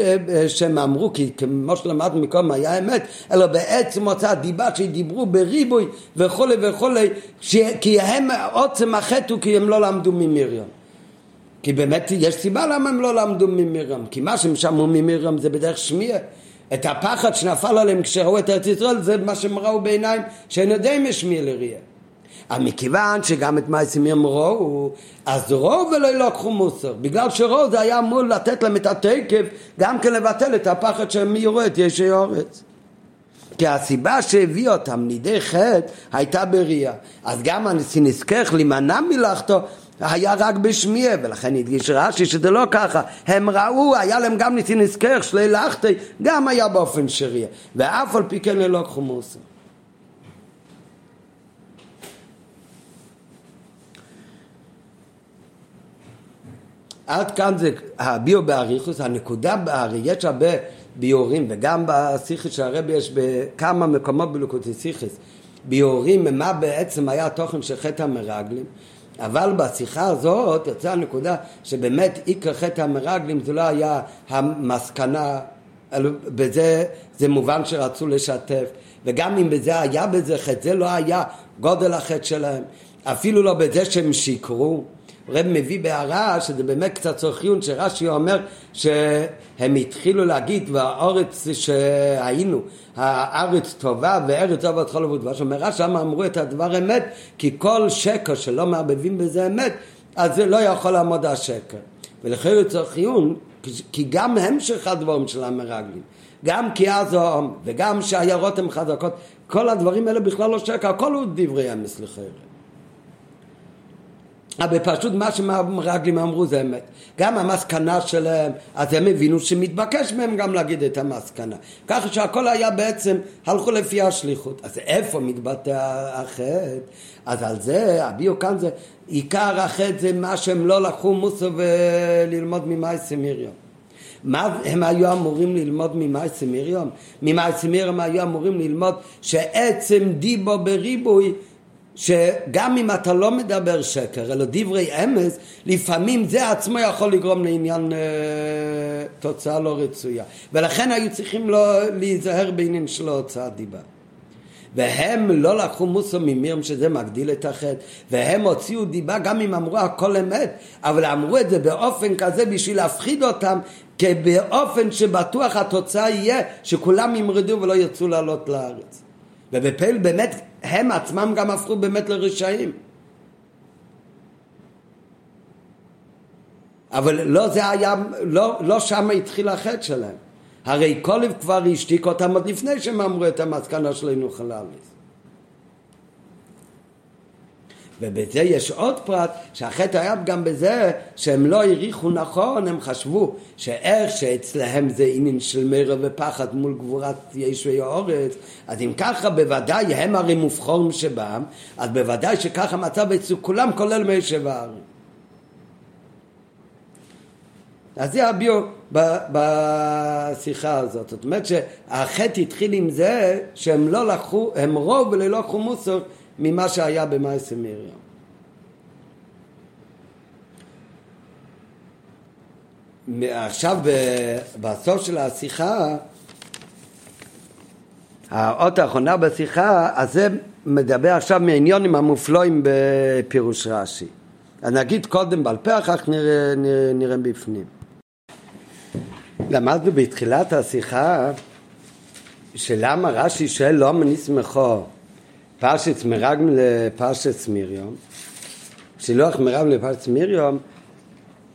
שהם אמרו, כי כמו שלמדנו מקודם היה אמת, אלא בעצם הוצאת דיבה שדיברו בריבוי וכולי וכולי, ש... כי הם, עוצם החטא הוא כי הם לא למדו ממרים. כי באמת יש סיבה למה הם לא למדו ממרים, כי מה שהם שמעו ממרים זה בדרך שמיע. את הפחד שנפל עליהם כשראו את ארץ ישראל זה מה שהם ראו בעיניים שאין יודעים משמיע לראייה. אבל מכיוון שגם את מעשים ראו, אז ראו ולא ילקחו מוסר. בגלל שראו זה היה אמור לתת להם את התקף, גם כן לבטל את הפחד שהם יראו את ישי אורץ. כי הסיבה שהביא אותם לידי חטא הייתה בראייה. אז גם הנשיא נזכך להימנע מלאכתו היה רק בשמיע, ולכן הדגיש רש"י שזה לא ככה. הם ראו, היה להם גם ניסי נזכר, שלי לחטי, גם היה באופן שריע. ואף על פי כן ללא חומוסים. עד כאן זה הביאו באריכוס, הנקודה בארי, יש הרבה ביורים, וגם בסיכס של הרבי יש בכמה מקומות בלוקוטי סיכס, ביורים מה בעצם היה התוכן של חטא המרגלים, אבל בשיחה הזאת יצאה הנקודה שבאמת עיקר חטא המרגלים זה לא היה המסקנה, בזה זה מובן שרצו לשתף, וגם אם בזה היה בזה חטא, זה לא היה גודל החטא שלהם, אפילו לא בזה שהם שיקרו. רב מביא בהערה שזה באמת קצת צורכיון שרש"י אומר שהם התחילו להגיד והאורץ שהיינו הארץ טובה וארץ את כל ודבש אומר רש"י שם אמרו את הדבר אמת כי כל שקר שלא מערבבים בזה אמת אז זה לא יכול לעמוד השקר ולכן צורכיון כי גם המשך הדברים של המרגלים גם כי אז וגם שהעיירות הן חזקות כל הדברים האלה בכלל לא שקר הכל הוא דברי אמס לכאורה אבל פשוט מה שהמרגלים אמרו זה אמת. גם המסקנה שלהם, אז הם הבינו שמתבקש מהם גם להגיד את המסקנה. ככה שהכל היה בעצם, הלכו לפי השליחות. אז איפה מתבטא החטא? אז על זה, הביאו כאן זה, עיקר החטא זה מה שהם לא לקחו מוסו וללמוד ממאייסי מרים. מה הם היו אמורים ללמוד ממאייסי מרים? ממאייסי מרים היו אמורים ללמוד שעצם דיבו בריבוי שגם אם אתה לא מדבר שקר, אלא דברי אמס, לפעמים זה עצמו יכול לגרום לעניין אה, תוצאה לא רצויה. ולכן היו צריכים לא להיזהר בעניין של הוצאת דיבה. והם לא לקחו מוסו ממירם שזה מגדיל את החטא והם הוציאו דיבה גם אם אמרו הכל אמת אבל אמרו את זה באופן כזה בשביל להפחיד אותם באופן שבטוח התוצאה יהיה שכולם ימרדו ולא ירצו לעלות לארץ ובפעיל באמת הם עצמם גם הפכו באמת לרשעים. אבל לא זה היה, לא, לא שם התחיל החטא שלהם. הרי קולב כבר השתיק אותם עוד לפני שהם אמרו את המסקנה שלנו חלליס. ובזה יש עוד פרט, שהחטא היה גם בזה שהם לא העריכו נכון, הם חשבו שאיך שאצלהם זה עניין של מרע ופחד מול גבורת ישוי האורץ, אז אם ככה בוודאי הם הרי מובחורים שבם, אז בוודאי שככה מצב אצל כולם כולל מישב הארץ. אז זה הביאו בשיחה הזאת. זאת אומרת שהחטא התחיל עם זה שהם לא לקחו, הם רוב ולא לקחו מוסר ממה שהיה במעשה מרים. עכשיו בסוף של השיחה, האות האחרונה בשיחה, אז זה מדבר עכשיו מעניונים המופלואים בפירוש רש"י. אז נגיד קודם בעל פה, אחר כך נראה, נראה, נראה בפנים. למדנו בתחילת השיחה שלמה רש"י שואל לא מניסמכו פרשת מרגם לפרשת מiriום, שילוח מרגם לפרשת מiriום,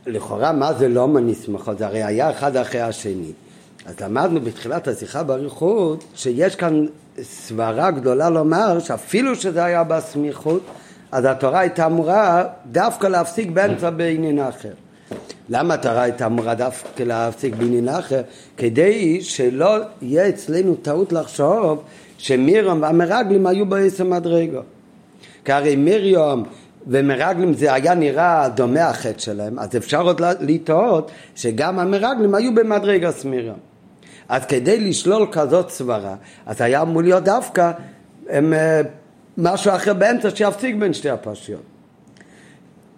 לכאורה מה זה לא מניסמכו? זה הרי היה אחד אחרי השני. אז למדנו בתחילת השיחה באריכות שיש כאן סברה גדולה לומר שאפילו שזה היה בסמיכות אז התורה הייתה אמורה דווקא להפסיק באמצע בעניין אחר. למה התורה הייתה אמורה דווקא להפסיק בעניין אחר? כדי שלא יהיה אצלנו טעות לחשוב שמירום והמרגלים היו בעשר מדרגו. כי הרי מיריום ומרגלים זה היה נראה דומה החטא שלהם, אז אפשר עוד לטעות שגם המרגלים היו במדרגת מיריום. אז כדי לשלול כזאת סברה, אז היה אמור להיות דווקא הם, אה, משהו אחר באמצע שיפסיק בין שתי הפרשיות.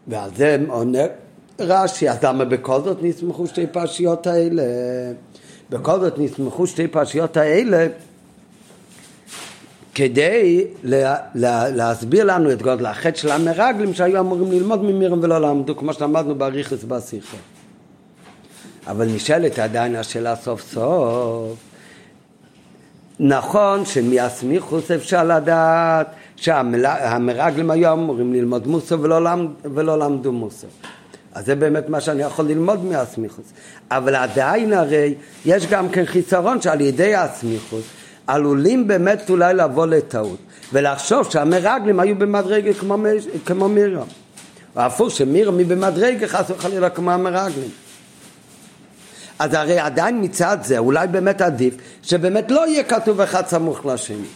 ועל זה עונה רש"י, אז למה בכל זאת נסמכו שתי פרשיות האלה? בכל זאת נסמכו שתי פרשיות האלה כדי לה, לה, להסביר לנו את גודל החטא של המרגלים שהיו אמורים ללמוד ממירם ולא למדו, כמו שלמדנו באריכוס בשיחה. אבל נשאלת עדיין השאלה סוף סוף, נכון שמהסמיכוס אפשר לדעת שהמרגלים היו אמורים ללמוד מוסר ולא, למד, ולא למדו מוסר. אז זה באמת מה שאני יכול ללמוד מהסמיכוס. אבל עדיין הרי יש גם כן חיסרון שעל ידי הסמיכוס עלולים באמת אולי לבוא לטעות ולחשוב שהמרגלים היו במדרגה כמו, כמו מירם. הפוך שמירם היא במדרגה חס וחלילה כמו המרגלים. אז הרי עדיין מצד זה אולי באמת עדיף שבאמת לא יהיה כתוב אחד סמוך לשני.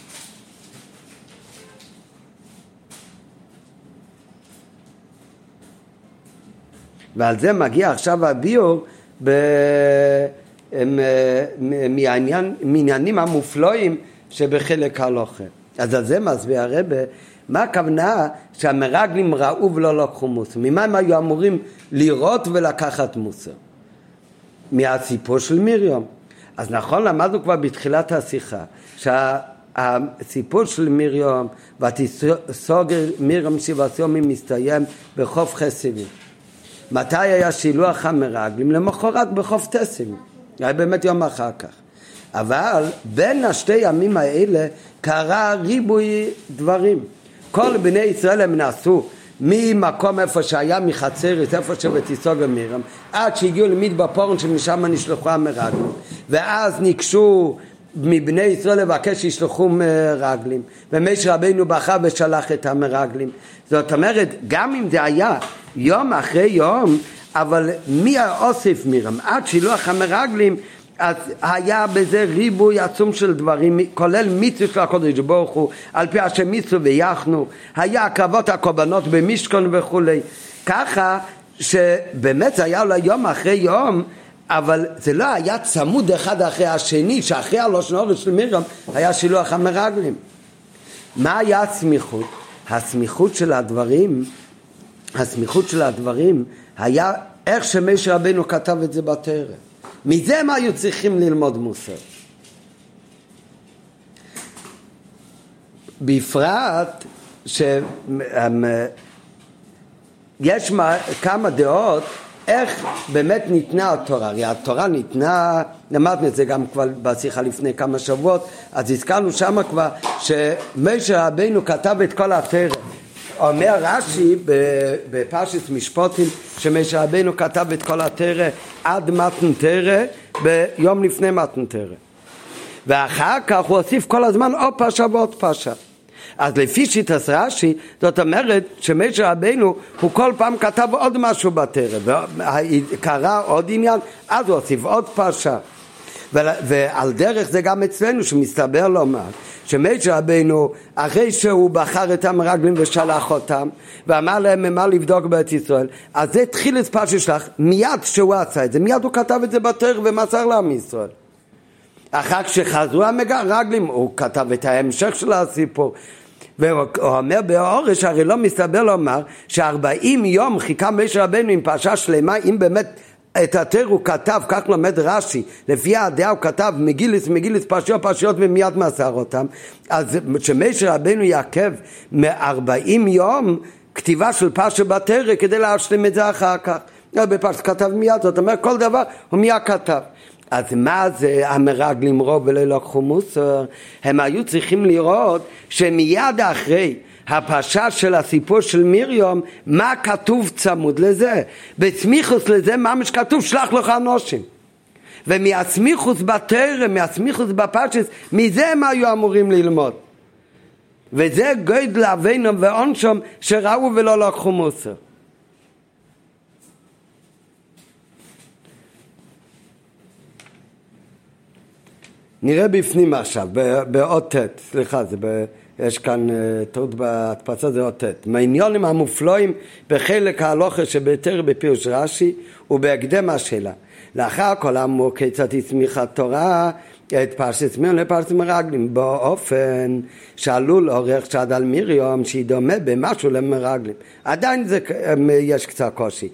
ועל זה מגיע עכשיו הביור ב... מעניינים המופלאים שבחלק הלוחם. אז על זה מסביר הרבה מה הכוונה שהמרגלים ראו ולא לקחו מוסר? ממה הם היו אמורים לראות ולקחת מוסר? מהסיפור של מiriam. אז נכון, למדנו כבר בתחילת השיחה שהסיפור של מiriam ותסוגר מiriam שבעשומים מסתיים בחוף חסיבים. מתי היה שילוח המרגלים? למחרת בחוף טסים. היה באמת יום אחר כך. אבל בין השתי ימים האלה קרה ריבוי דברים. כל בני ישראל הם נעשו ממקום איפה שהיה מחצרת, איפה שבתיסוג ומירם, עד שהגיעו למדבר פורן שמשם נשלחו המרגלים. ואז ניגשו מבני ישראל לבקש שישלחו מרגלים. ומשה רבינו בכה ושלח את המרגלים. זאת אומרת, גם אם זה היה יום אחרי יום, אבל מי האוסף מירם? עד שילוח המרגלים אז היה בזה ריבוי עצום של דברים, כולל מיצו של הקודש ברוך הוא, על פי השם מיצו ויחנו, היה הקרבות הקורבנות במשכון וכולי. ככה שבאמת זה היה אולי יום אחרי יום, אבל זה לא היה צמוד אחד אחרי השני, שאחרי הלושן אורש של מירם היה שילוח המרגלים. מה היה הסמיכות? הסמיכות של הדברים, הסמיכות של הדברים היה איך שמשה רבנו כתב את זה בתרם. מזה הם היו צריכים ללמוד מוסר. בפרט שיש כמה דעות איך באמת ניתנה התורה. הרי התורה ניתנה, למדנו את זה גם כבר בשיחה לפני כמה שבועות, אז הזכרנו שם כבר שמשה רבינו כתב את כל הפרק. אומר רש"י בפרשת משפוטים שמשה רבינו כתב את כל התרא עד מתן תרא ביום לפני מתן תרא ואחר כך הוא הוסיף כל הזמן עוד פרשה ועוד פרשה אז לפי שיטת רש"י, זאת אומרת שמשה רבינו הוא כל פעם כתב עוד משהו בתרא, וקרה עוד עניין, אז הוא הוסיף עוד פרשה. ועל דרך זה גם אצלנו שמסתבר לומר שמשה רבינו אחרי שהוא בחר את המרגלים ושלח אותם ואמר להם מה לבדוק בעת ישראל? אז זה התחיל את פרשת שלח מיד שהוא עשה את זה מיד הוא כתב את זה בתרא ומסר לעם ישראל. אחר כשחזרו המרגלים הוא כתב את ההמשך של הסיפור. והוא אומר באורש הרי לא מסתבר לומר שארבעים יום חיכה משה רבנו עם פרשה שלמה אם באמת את התר הוא כתב, כך לומד רש"י, לפי הדעה הוא כתב מגילס מגילס פרשיות פרשיות ומיד מסר אותם, אז שמשה רבנו יעכב מארבעים יום כתיבה של פרשה בתרא כדי להשלים את זה אחר כך. בפרשת כתב מיד, זאת אומרת כל דבר הוא מיד כתב. אז מה זה המרגלים רוב ולא לקחו מוסר? הם היו צריכים לראות שמיד אחרי הפרשה של הסיפור של מרים, מה כתוב צמוד לזה? בסמיכוס לזה ממש כתוב שלח לך אנושים. ומהסמיכוס בתרם, מהסמיכוס בפרשס, מזה הם היו אמורים ללמוד. וזה גודל אבינו ועונשם שראו ולא לקחו מוסר. נראה בפנים עכשיו, באות ט', סליחה, זה ב... יש כאן אה, טעות בהדפסה זה אות ט'. מהעניונים המופלואים בחלק ההלוכה שביתר בפירוש רש"י ובהקדם השאלה. לאחר כל האמור כיצד הסמיכה תורה את פרשת מיון לפרשת מרגלים באופן שעלול עורך שד על מרים שהיא דומה במשהו למרגלים. עדיין זה, אה, יש קצת קושי.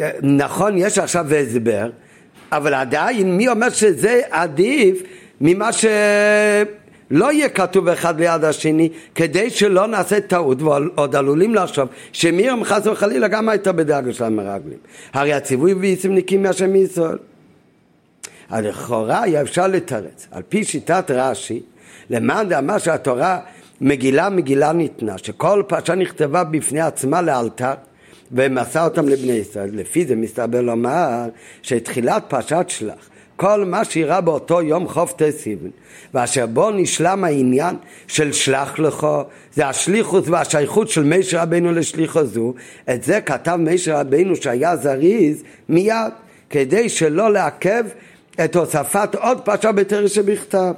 אה, נכון, יש עכשיו הסבר, אבל עדיין מי אומר שזה עדיף ממה שלא יהיה כתוב אחד ליד השני, כדי שלא נעשה טעות, ועוד עלולים לחשוב שמירם חס וחלילה גם הייתה בדאגה של המרגלים. הרי הציווי ואיסים נקים מהשם מישראל. אז לכאורה היה אפשר לתרץ, על פי שיטת רש"י, למען דאמר שהתורה מגילה מגילה ניתנה, שכל פרשה נכתבה בפני עצמה לאלתר, ומסר אותם לבני ישראל. לפי זה מסתבר לומר שתחילת פרשת שלח כל מה שאירע באותו יום חוף תסיבן, ואשר בו נשלם העניין של שלח לך, זה השליחות והשייכות של מישר רבינו לשליחו זו, את זה כתב מישר רבינו שהיה זריז מיד, כדי שלא לעכב את הוספת עוד פרשה בתרא שבכתב.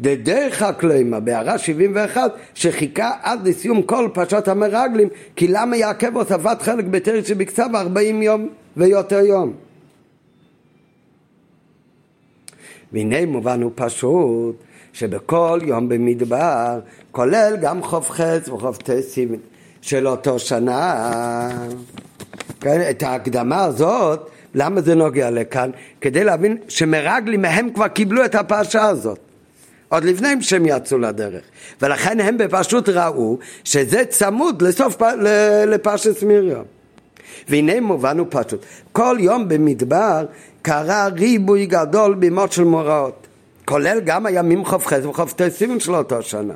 דדרך הקלמה, בהערה 71, שחיכה עד לסיום כל פרשת המרגלים, כי למה יעכב הוספת חלק בתרא שבכתב 40 יום ויותר יום? והנה מובן הוא פשוט שבכל יום במדבר כולל גם חוף חץ וחוף טסים של אותו שנה. כן, את ההקדמה הזאת, למה זה נוגע לכאן? כדי להבין שמרגלים מהם כבר קיבלו את הפרשה הזאת. עוד לפני שהם יצאו לדרך. ולכן הם בפשוט ראו שזה צמוד לסוף לפרשת מרים. והנה מובן הוא פשוט. כל יום במדבר קרה ריבוי גדול בימות של מוראות, כולל גם הימים ח"ח וכ"ט של אותו שנה.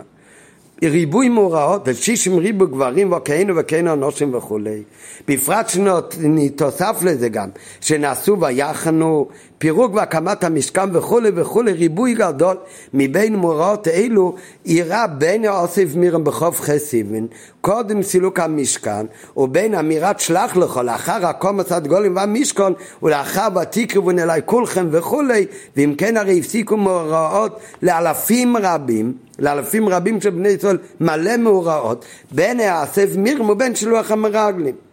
ריבוי מאורעות ושישים ריבוי גברים וכהנו וכהנו אנושים וכולי. בפרט שנתוסף לזה גם, שנעשו ויחנו פירוק והקמת המשכן וכולי וכולי, ריבוי גדול מבין מאורעות אלו אירע בין אוסיף מירם בחוף חסיבין, קודם סילוק המשכן, ובין אמירת שלח לך לאחר הקומץ הדגולים והמשכון, ולאחר ותקרבון אליי כולכם וכולי, ואם כן הרי הפסיקו מאורעות לאלפים רבים, לאלפים רבים של בני ישראל מלא מאורעות, בין האסף מירם ובין שלוח המרגלים.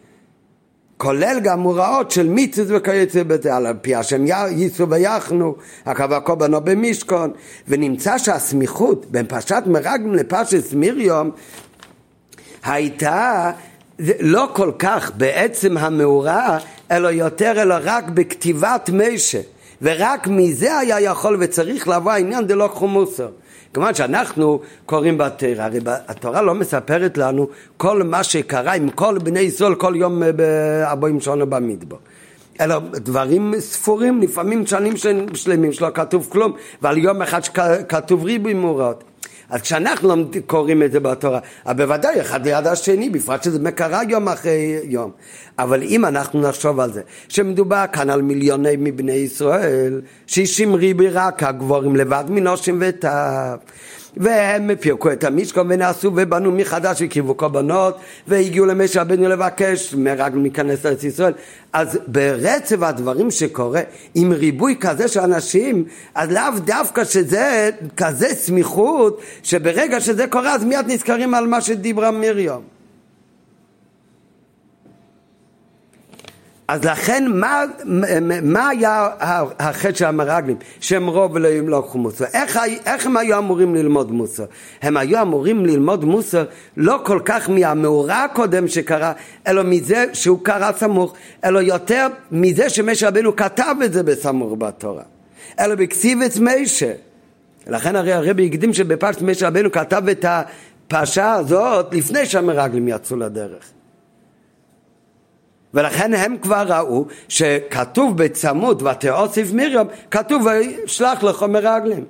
כולל גם מוראות של מיצוס וכיוצא בזה, על פי השם ייסו ויחנו, הקבע קורבנו במשכון, ונמצא שהסמיכות בין פרשת מרגלים לפרשת מיריום הייתה לא כל כך בעצם המאורע, אלא יותר, אלא רק בכתיבת משה, ורק מזה היה יכול וצריך לבוא העניין דלא חומוסו. כמובן שאנחנו קוראים בתורה, הרי התורה לא מספרת לנו כל מה שקרה עם כל בני ישראל כל יום אה, בארבעים שנה במדבר. אלא דברים ספורים, לפעמים שנים שלמים שלא כתוב כלום, ועל יום אחד שכתוב ריבוי מאורות. אז כשאנחנו קוראים את זה בתורה, בוודאי אחד ליד השני, בפרט שזה מקרה יום אחרי יום. אבל אם אנחנו נחשוב על זה, שמדובר כאן על מיליוני מבני ישראל, שישים ריבי רק הגבורים לבד מנושים וטף. והם פירקו את המשכון ונעשו ובנו מחדש והקריבו קורבנות והגיעו למשה רבנו לבקש מרגל מכנס לארץ ישראל. אז ברצף הדברים שקורה עם ריבוי כזה של אנשים אז לאו דווקא שזה כזה סמיכות שברגע שזה קורה אז מיד נזכרים על מה שדיברה מרים אז לכן מה, מה היה החטא של המרגלים? שהם רוב ולא לקחו מוסר. איך, איך הם היו אמורים ללמוד מוסר? הם היו אמורים ללמוד מוסר לא כל כך מהמאורע הקודם שקרה, אלא מזה שהוא קרא סמוך, אלא יותר מזה שמשה רבנו כתב את זה בסמוך בתורה. אלא בכסיב את משה. לכן הרי הרבי הקדים שבפרשת משה רבנו כתב את הפרשה הזאת לפני שהמרגלים יצאו לדרך. ולכן הם כבר ראו שכתוב בצמוד ותאוסיף מרים, כתוב וישלח לך מרגלים.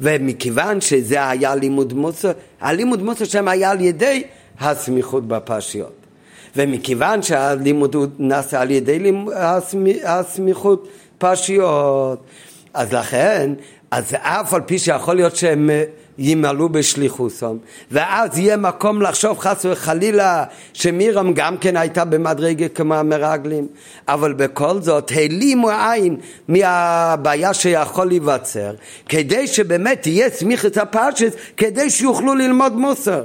ומכיוון שזה היה לימוד מוסר, הלימוד מוסר שם היה על ידי הסמיכות בפרשיות. ומכיוון שהלימוד נעשה על ידי הסמיכות פרשיות, אז לכן, אז אף על פי שיכול להיות שהם ימלאו בשליחוסם, ואז יהיה מקום לחשוב חס וחלילה שמירם גם כן הייתה במדרגה כמו המרגלים, אבל בכל זאת העלימו עין מהבעיה שיכול להיווצר, כדי שבאמת תהיה סמיכת הפרשת, כדי שיוכלו ללמוד מוסר.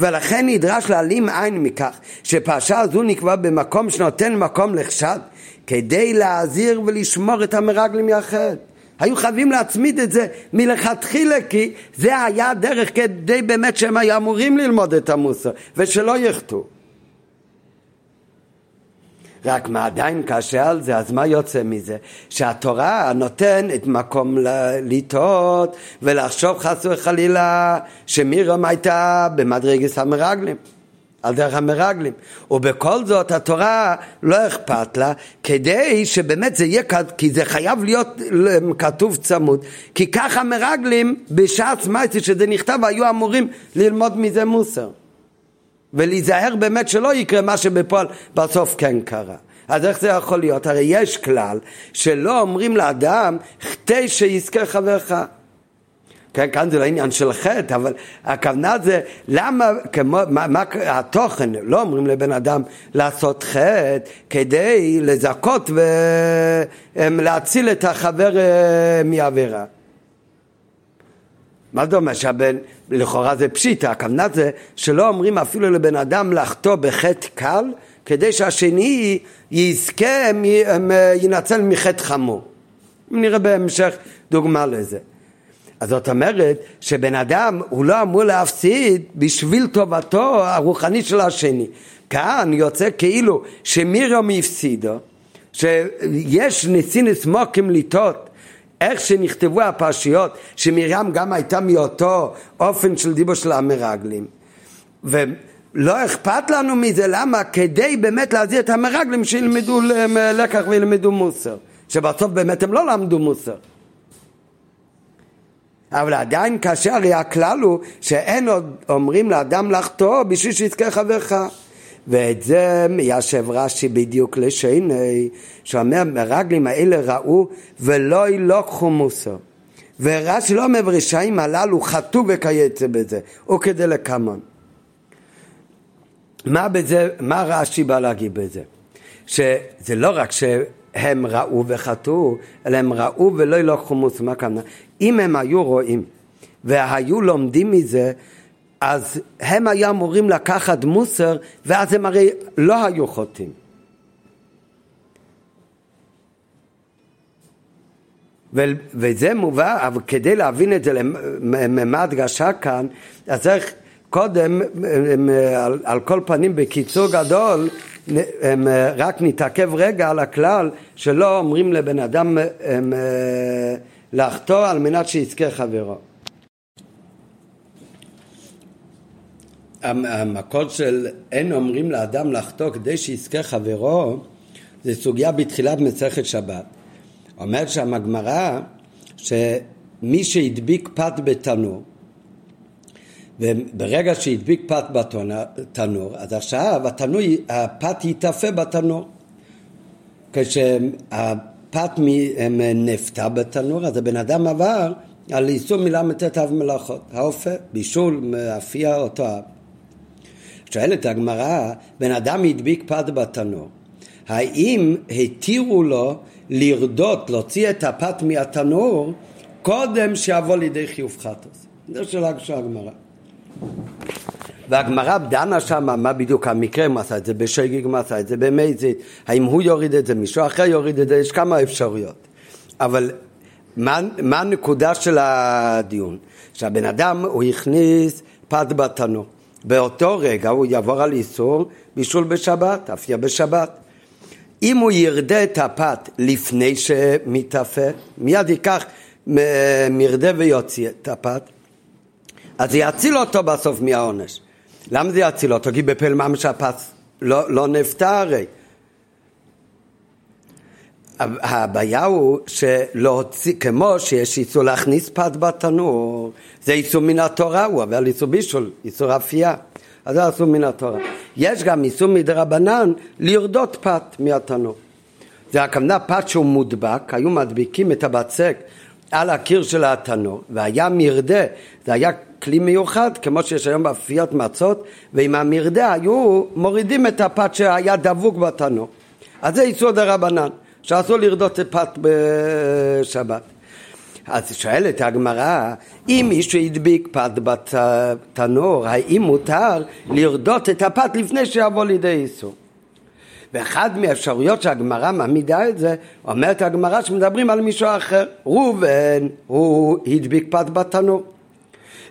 ולכן נדרש להעלים עין מכך שפרשה הזו נקבע במקום שנותן מקום לחשד כדי להזהיר ולשמור את המרגלים יחד. היו חייבים להצמיד את זה מלכתחילה כי זה היה הדרך כדי באמת שהם היו אמורים ללמוד את המוסר ושלא יחטאו. רק מה עדיין קשה על זה, אז מה יוצא מזה? שהתורה נותנת מקום לטעות ולחשוב חס וחלילה שמירם הייתה במדרגס המרגלים. על דרך המרגלים. ובכל זאת התורה לא אכפת לה, כדי שבאמת זה יהיה, כי זה חייב להיות כתוב צמוד, כי ככה המרגלים בשעת מייסי שזה נכתב היו אמורים ללמוד מזה מוסר. ולהיזהר באמת שלא יקרה מה שבפועל בסוף כן קרה. אז איך זה יכול להיות? הרי יש כלל שלא אומרים לאדם, חטא שיזכה חברך. כן, כאן זה לא עניין של חטא, אבל הכוונה זה למה, כמו, מה, מה התוכן, לא אומרים לבן אדם לעשות חטא כדי לזכות ולהציל את החבר אה, מעבירה. מה זה אומר שהבן, לכאורה זה פשיטה, הכוונה זה שלא אומרים אפילו לבן אדם לחטוא בחטא קל כדי שהשני יזכה, ינצל מחטא חמור. נראה בהמשך דוגמה לזה. אז זאת אומרת שבן אדם הוא לא אמור להפסיד בשביל טובתו הרוחנית של השני. כאן יוצא כאילו שמירום הפסידו, שיש ניסינס מוקים לטעות איך שנכתבו הפרשיות, שמרים גם הייתה מאותו אופן של דיבו של המרגלים. ולא אכפת לנו מזה, למה? כדי באמת להזהיר את המרגלים שילמדו לקח וילמדו מוסר. שבסוף באמת הם לא למדו מוסר. אבל עדיין כאשר הכלל הוא שאין עוד אומרים לאדם לחטוא בשביל שיזכה חברך. ואת זה מיישב רש"י בדיוק לשני, שאומר מרגלים האלה ראו ולא ילוקחו מוסר. ורש"י לא אומר רשעים הללו חטאו וכייצא בזה, או כדי לקמון. מה בזה, מה רש"י בא להגיד בזה? שזה לא רק שהם ראו וחטאו, אלא הם ראו ולא ילוקחו מוסר, מה הכוונה? אם הם היו רואים והיו לומדים מזה, אז הם היו אמורים לקחת מוסר, ואז הם הרי לא היו חוטאים. וזה מובא, אבל כדי להבין את זה לממד גשה כאן, אז צריך קודם, על, כל פנים בקיצור גדול, הם, רק נתעכב רגע על הכלל שלא אומרים לבן אדם הם, לחטוא על מנת שיזכה חברו. המקור של אין אומרים לאדם לחטוא כדי שיזכה חברו זה סוגיה בתחילת מסכת שבת. אומרת שם הגמרא שמי שהדביק פת בתנור וברגע שהדביק פת בתנור אז עכשיו התנור, הפת ייתפה בתנור כשהפת נפתה בתנור אז הבן אדם עבר על איסור מילה מ"ט אב מלאכות, האופה, בישול, מאפייה אותו אב. שואלת הגמרא, בן אדם הדביק פת בתנור, האם התירו לו לרדות, להוציא את הפת מהתנור, קודם שיבוא לידי חיוב חטוס? זו שאלה של הגמרא. והגמרא דנה שם מה בדיוק המקרה, אם עשה את זה בשגיג, מה עשה את זה במזית, האם הוא יוריד את זה, מישהו אחר יוריד את זה, יש כמה אפשרויות. אבל מה, מה הנקודה של הדיון? שהבן אדם, הוא הכניס פת בתנור. באותו רגע הוא יעבור על איסור בישול בשבת, אפייה בשבת. אם הוא ירדה את הפת לפני שמתאפה, מיד ייקח מרדה ויוציא את הפת. אז יציל אותו בסוף מהעונש. למה זה יציל אותו? כי בפעיל ממש הפס לא, לא נפטר הרי. הבעיה הוא שלהוציא, כמו שיש איסור להכניס פת בתנור, זה איסור מן התורה, הוא עובר לאיסור בישול, איסור אפייה, אז זה איסור מן התורה. יש גם איסור מדרבנן לרדות פת מהתנור. זה הכוונה פת שהוא מודבק, היו מדביקים את הבצק על הקיר של התנור, והיה מרדה, זה היה כלי מיוחד, כמו שיש היום באפיות מצות, ועם המרדה היו מורידים את הפת שהיה דבוק בתנור. אז זה איסור דרבנן. שאסור לרדות פת בשבת. אז שואלת הגמרא, אם מישהו הדביק פת בתנור, האם מותר לרדות את הפת לפני שיבוא לידי איסור? ואחד מהאפשרויות שהגמרא מעמידה את זה, אומרת הגמרא שמדברים על מישהו אחר. ראובן, הוא הדביק פת בתנור.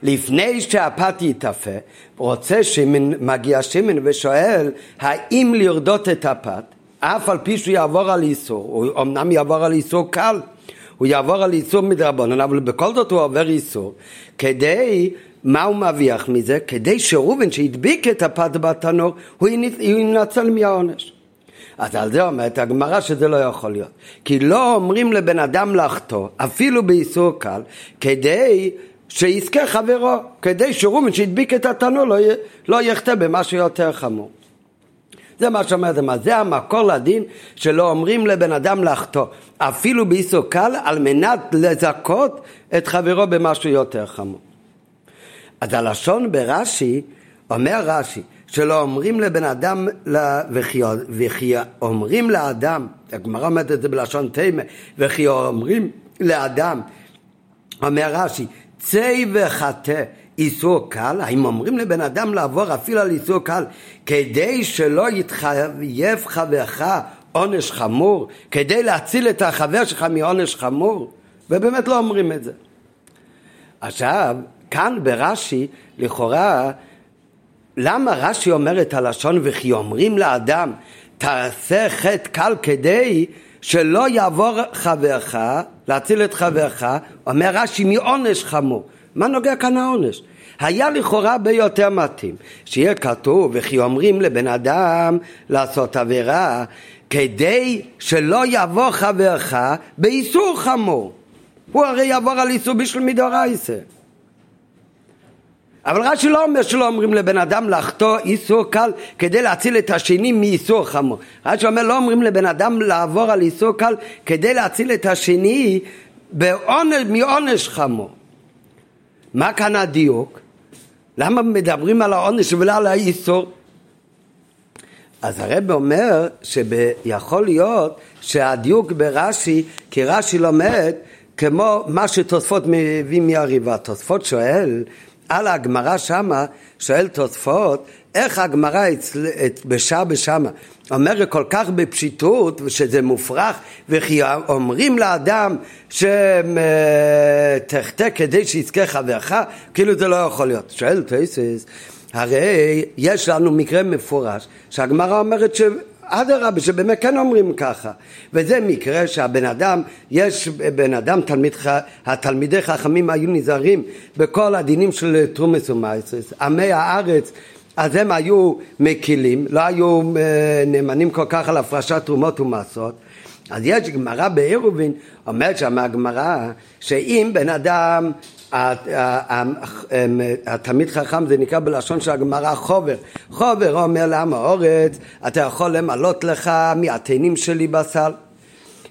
לפני שהפת יתאפה, רוצה שמן, מגיע שמן ושואל האם לרדות את הפת, אף על פי שהוא יעבור על איסור, הוא אמנם יעבור על איסור קל, הוא יעבור על איסור מדרבנן, אבל בכל זאת הוא עובר איסור, כדי, מה הוא מרוויח מזה? כדי שראובן שהדביק את הפת בתנור, הוא ינצל מהעונש. אז על זה אומרת הגמרא שזה לא יכול להיות. כי לא אומרים לבן אדם לחטוא, אפילו באיסור קל, כדי שיזכה חברו, כדי שראובן שהדביק את התנור לא, לא יחטא במשהו יותר חמור. זה מה שאומרת מה זה המקור לדין שלא אומרים לבן אדם לחטוא אפילו באיסור קל על מנת לזכות את חברו במשהו יותר חמור. אז הלשון ברש"י, אומר רש"י, שלא אומרים לבן אדם, וכי, וכי אומרים לאדם, הגמרא אומרת את זה בלשון תימה, וכי אומרים לאדם, אומר רש"י, צא וחטא איסור קל, האם אומרים לבן אדם לעבור אפילו על איסור קל כדי שלא יתחייב חברך עונש חמור, כדי להציל את החבר שלך מעונש חמור? ובאמת לא אומרים את זה. עכשיו, כאן ברש"י, לכאורה, למה רש"י אומר את הלשון וכי אומרים לאדם תעשה חטא קל כדי שלא יעבור חברך, להציל את חברך, אומר רש"י מעונש חמור. מה נוגע כאן העונש? היה לכאורה ביותר מתאים שיהיה כתוב וכי אומרים לבן אדם לעשות עבירה כדי שלא יבוא חברך באיסור חמור הוא הרי יעבור על איסור בשביל מדורייסה אבל רש"י לא אומר שלא אומרים לבן אדם לחטוא איסור קל כדי להציל את השני מאיסור חמור. רש"י אומר לא אומרים לבן אדם לעבור על איסור קל כדי להציל את השני בעונש, מעונש חמור. מה כאן הדיוק? למה מדברים על העונש ולא על האיסור? אז הרב אומר שיכול להיות שהדיוק ברש"י, כי רש"י לומד כמו מה שתוספות מביא מהריבה. תוספות שואל על הגמרא שמה, שואל תוספות, איך הגמרא בשעה בשמה? אומרת כל כך בפשיטות ושזה מופרך וכי אומרים לאדם שתחטא כדי שיזכה חברך כאילו זה לא יכול להיות. שואל טייסס הרי יש לנו מקרה מפורש שהגמרא אומרת ש... אדרבה, שבאמת כן אומרים ככה. וזה מקרה שהבן אדם, יש בן אדם, תלמיד, התלמידי חכמים היו נזהרים בכל הדינים של תרומס ומייסס. עמי הארץ אז הם היו מקילים, לא היו אה, נאמנים כל כך על הפרשת תרומות ומעשרות. אז יש גמרא בעירובין, אומרת שם הגמרא, שאם בן אדם, התלמיד חכם זה נקרא בלשון של הגמרא חובר. חובר אומר לעם האורץ, אתה יכול למלות לך מהתאנים שלי בסל.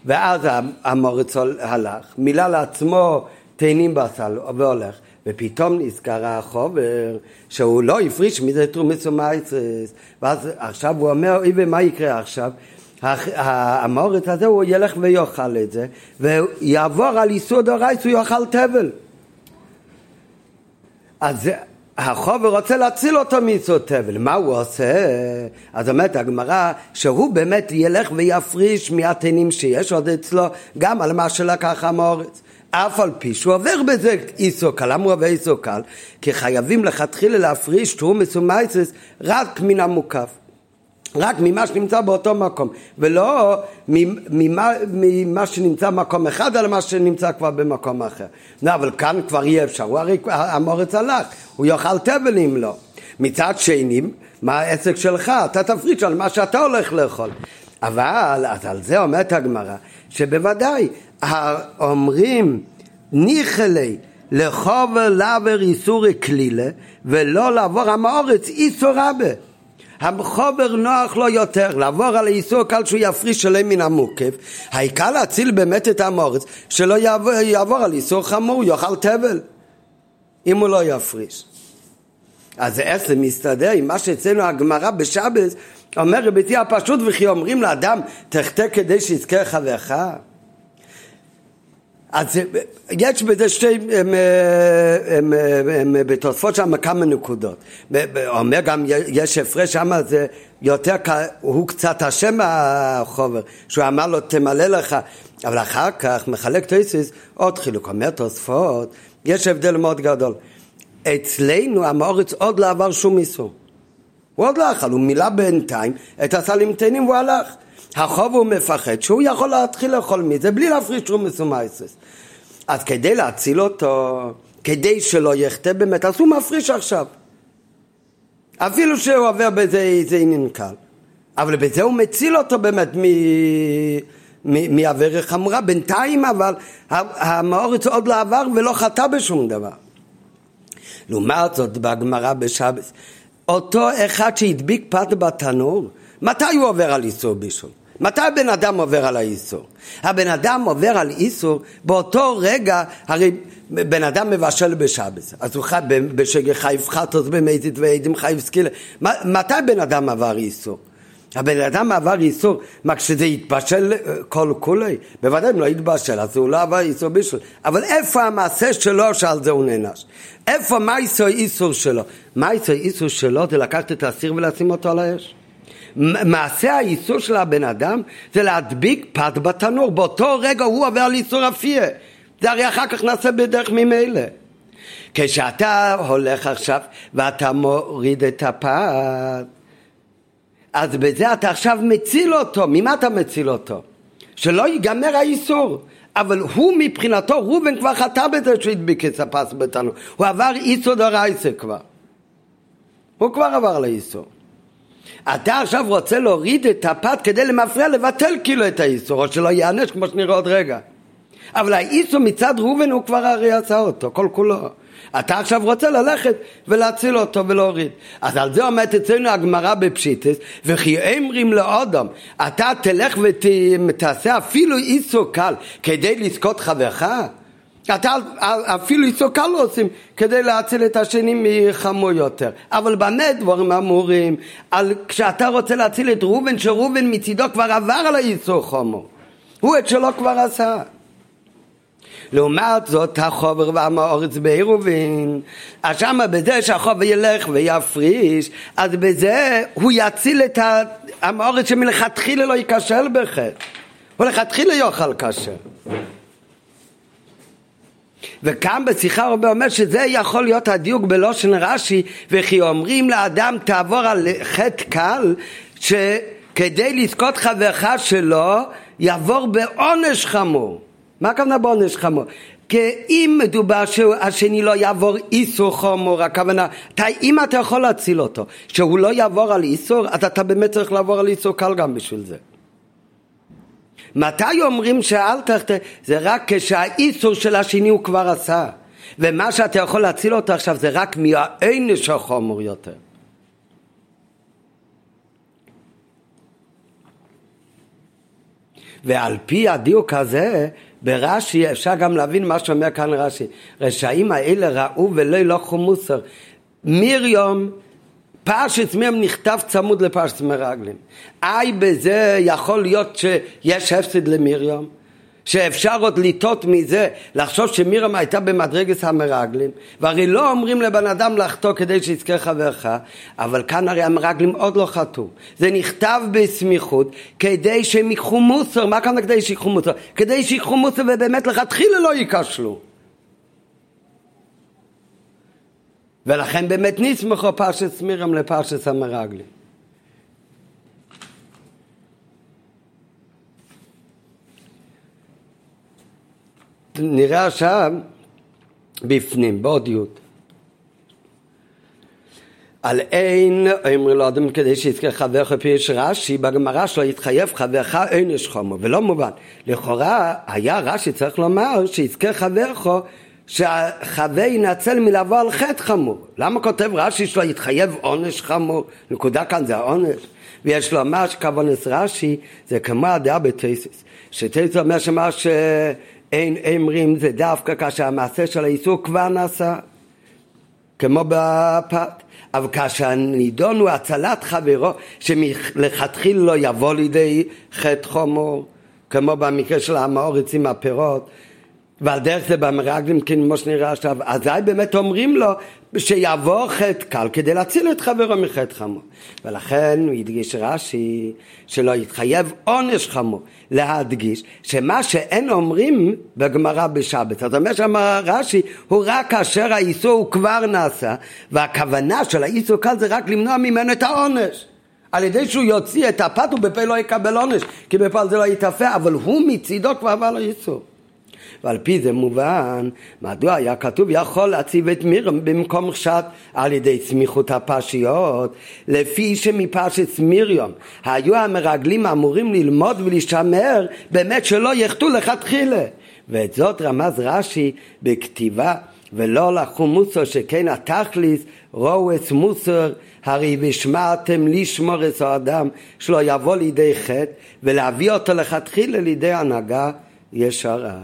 ואז המורץ הלך, מילא לעצמו תאנים בסל והולך. ופתאום נזכר החובר שהוא לא הפריש מזה תרומס ומייסרס ואז עכשיו הוא אומר אוי ומה יקרה עכשיו המורת הזה הוא ילך ויאכל את זה ויעבור על איסור דורייס הוא יאכל תבל אז החובר רוצה להציל אותו מאיסור תבל, מה הוא עושה? אז אומרת הגמרא שהוא באמת ילך ויפריש מהתנים שיש עוד אצלו גם על מה שלקח המורץ אף על פי שהוא עובר בזה איסו קל. למה הוא עובר איסו קל? כי חייבים לכתחילה להפריש תרומס ומייסס רק מן המוקף. רק ממה שנמצא באותו מקום, ולא ממה, ממה שנמצא במקום אחד, אלא מה שנמצא כבר במקום אחר. לא, אבל כאן כבר אי אפשר, הוא הרי המורץ הלך, הוא יאכל תבל אם לא. מצד שני, מה העסק שלך? אתה תפריש על מה שאתה הולך לאכול. אבל, אז על זה אומרת הגמרא, שבוודאי, אומרים ניחלי לחובר לעבר איסורי כלילה, ולא לעבור המאורץ איסור רבה. החובר נוח לו יותר, לעבור על האיסור קל שהוא יפריש שלם מן המוקף, העיקר להציל באמת את המורץ, שלא יעבור, יעבור על איסור חמור, יאכל תבל, אם הוא לא יפריש. אז איך זה מסתדר עם מה שאצלנו הגמרא בשבס אומר רביתי הפשוט וכי אומרים לאדם תחטא כדי שיזכה חברך אז יש בזה שתי, בתוספות שם כמה נקודות. אומר גם, יש הפרש שם, זה יותר, הוא קצת אשם מהחובר, שהוא אמר לו תמלא לך, אבל אחר כך מחלק תויסיס עוד חילוק. אומר תוספות, יש הבדל מאוד גדול. אצלנו המאורץ עוד לא עבר שום איסור. הוא עוד לא אכל, הוא מילא בינתיים את הסלים תאנים והוא הלך. החוב הוא מפחד שהוא יכול להתחיל לאכול מזה בלי להפריש שום מסומייסס. אז כדי להציל אותו, כדי שלא יחטא באמת, אז הוא מפריש עכשיו. אפילו שהוא עובר באיזה איזה עניין קל. אבל בזה הוא מציל אותו באמת מעבירה חמורה. בינתיים אבל המאורץ עוד לא עבר ולא חטא בשום דבר. לעומת זאת בגמרא בשבס, אותו אחד שהדביק פת בתנור, מתי הוא עובר על איסור בישול? מתי בן אדם עובר על האיסור? הבן אדם עובר על איסור באותו רגע, הרי בן אדם מבשל בשבס, אז הוא חי בשגר חייב חטוס במזית ועדים חייב סקילה. מתי בן אדם עבר איסור? הבן אדם עבר איסור, מה כשזה יתבשל אה, כל כולי? בוודאי אם לא יתבשל, אז הוא לא עבר איסור בשביל. אבל איפה המעשה שלו שעל זה הוא נענש? איפה מה איסור שלו? מה איסור שלו זה לקחת את האסיר ולשים אותו על האש? מעשה האיסור של הבן אדם זה להדביק פת בתנור, באותו רגע הוא עובר על איסור אפייה. זה הרי אחר כך נעשה בדרך ממילא. כשאתה הולך עכשיו ואתה מוריד את הפת אז בזה אתה עכשיו מציל אותו, ממה אתה מציל אותו? שלא ייגמר האיסור. אבל הוא מבחינתו, ראובן כבר חטא בזה שהוא הדביק את הפס בתנו. הוא עבר איסור דרייסה כבר. הוא כבר עבר לאיסור. אתה עכשיו רוצה להוריד את הפת כדי למפריע לבטל כאילו את האיסור, או שלא ייענש כמו שנראה עוד רגע. אבל האיסור מצד ראובן הוא כבר הרי עשה אותו, כל כולו. אתה עכשיו רוצה ללכת ולהציל אותו ולהוריד. אז על זה עומדת אצלנו הגמרא בפשיטס, וכי אמרים לאודם, אתה תלך ותעשה אפילו איסו קל כדי לזכות חברך? אתה אפילו איסו קל לא עושים כדי להציל את השני מחמור יותר. אבל במה דברים אמורים? על כשאתה רוצה להציל את ראובן, שראובן מצידו כבר עבר על האיסו חמור. הוא את שלו כבר עשה. לעומת זאת החובר והמאורץ בעירובין. אז שמה בזה שהחובר ילך ויפריש אז בזה הוא יציל את המאורץ שמלכתחילה לא ייכשל בחטא הוא לכתחילה יאכל כשר. וכאן בשיחה הרבה אומר שזה יכול להיות הדיוק בלושן רש"י וכי אומרים לאדם תעבור על חטא קל שכדי לזכות חברך שלו יעבור בעונש חמור מה הכוונה בעונש חמור? כי אם מדובר שהשני לא יעבור איסור חמור, הכוונה, אתה, אם אתה יכול להציל אותו, שהוא לא יעבור על איסור, אז אתה באמת צריך לעבור על איסור קל גם בשביל זה. מתי אומרים שאל תחטא? זה רק כשהאיסור של השני הוא כבר עשה. ומה שאתה יכול להציל אותו עכשיו זה רק מהעונש החומר יותר. ועל פי הדיוק הזה, ברש"י אפשר גם להבין מה שאומר כאן רש"י. רשעים האלה ראו ולא ילכו מוסר. מרים, פרשת מרים נכתב צמוד לפרשת מרגלים. אי בזה יכול להיות שיש הפסד למרים? שאפשר עוד לטעות מזה, לחשוב שמירם הייתה במדרגת המרגלים, והרי לא אומרים לבן אדם לחטוא כדי שיזכה חברך, אבל כאן הרי המרגלים עוד לא חטאו. זה נכתב בסמיכות כדי שהם ייקחו מוסר, מה כאן כדי שיקחו מוסר? כדי שיקחו מוסר ובאמת לכתחילה לא ייכשלו. ולכן באמת נסמכו פרשת מירם לפרשת המרגלים. נראה עכשיו בפנים, בעוד י' על אין אומרים לו אדם כדי שיזכה חברך פירש רש"י בגמרא שלו יתחייב חברך עונש חומו ולא מובן. לכאורה היה רש"י צריך לומר שיזכה חברך שהחבר ינצל מלבוא על חטא חמור. למה כותב רש"י שלו יתחייב עונש חמור? נקודה כאן זה העונש. ויש לומר שכוונס רש"י זה כמו הדעה בטייסס שטייסס אומר שמה שאין אמרים זה דווקא כאשר המעשה של האיסור כבר נעשה כמו בפת. אבל כאשר נידון הוא הצלת חברו שמלכתחילה לא יבוא לידי חטא חומור כמו במקרה של המאורץ עם הפירות ועל דרך זה במרגלים כמו שנראה עכשיו אזי באמת אומרים לו שיבוא חטא קל כדי להציל את חברו מחטא חמור. ולכן הוא הדגיש רש"י שלא יתחייב עונש חמור. להדגיש שמה שאין אומרים בגמרא בשבת זאת אומרת שאמר רש"י הוא רק כאשר האיסור הוא כבר נעשה והכוונה של האיסור קל זה רק למנוע ממנו את העונש. על ידי שהוא יוציא את הפת ובפה לא יקבל עונש כי בפה זה לא יתאפה אבל הוא מצידו כבר עבר לו איסור ועל פי זה מובן מדוע היה כתוב יכול להציב את מירם במקום שת על ידי סמיכות הפשיות לפי שמפשת מיריום היו המרגלים אמורים ללמוד ולהישמר באמת שלא יחטאו לכתחילה. ואת זאת רמז רש"י בכתיבה ולא לקחו מוסר שכן התכליס ראו את מוסר הרי ושמעתם לשמור את האדם שלא יבוא לידי חטא ולהביא אותו לכתחילה לידי הנהגה ישרה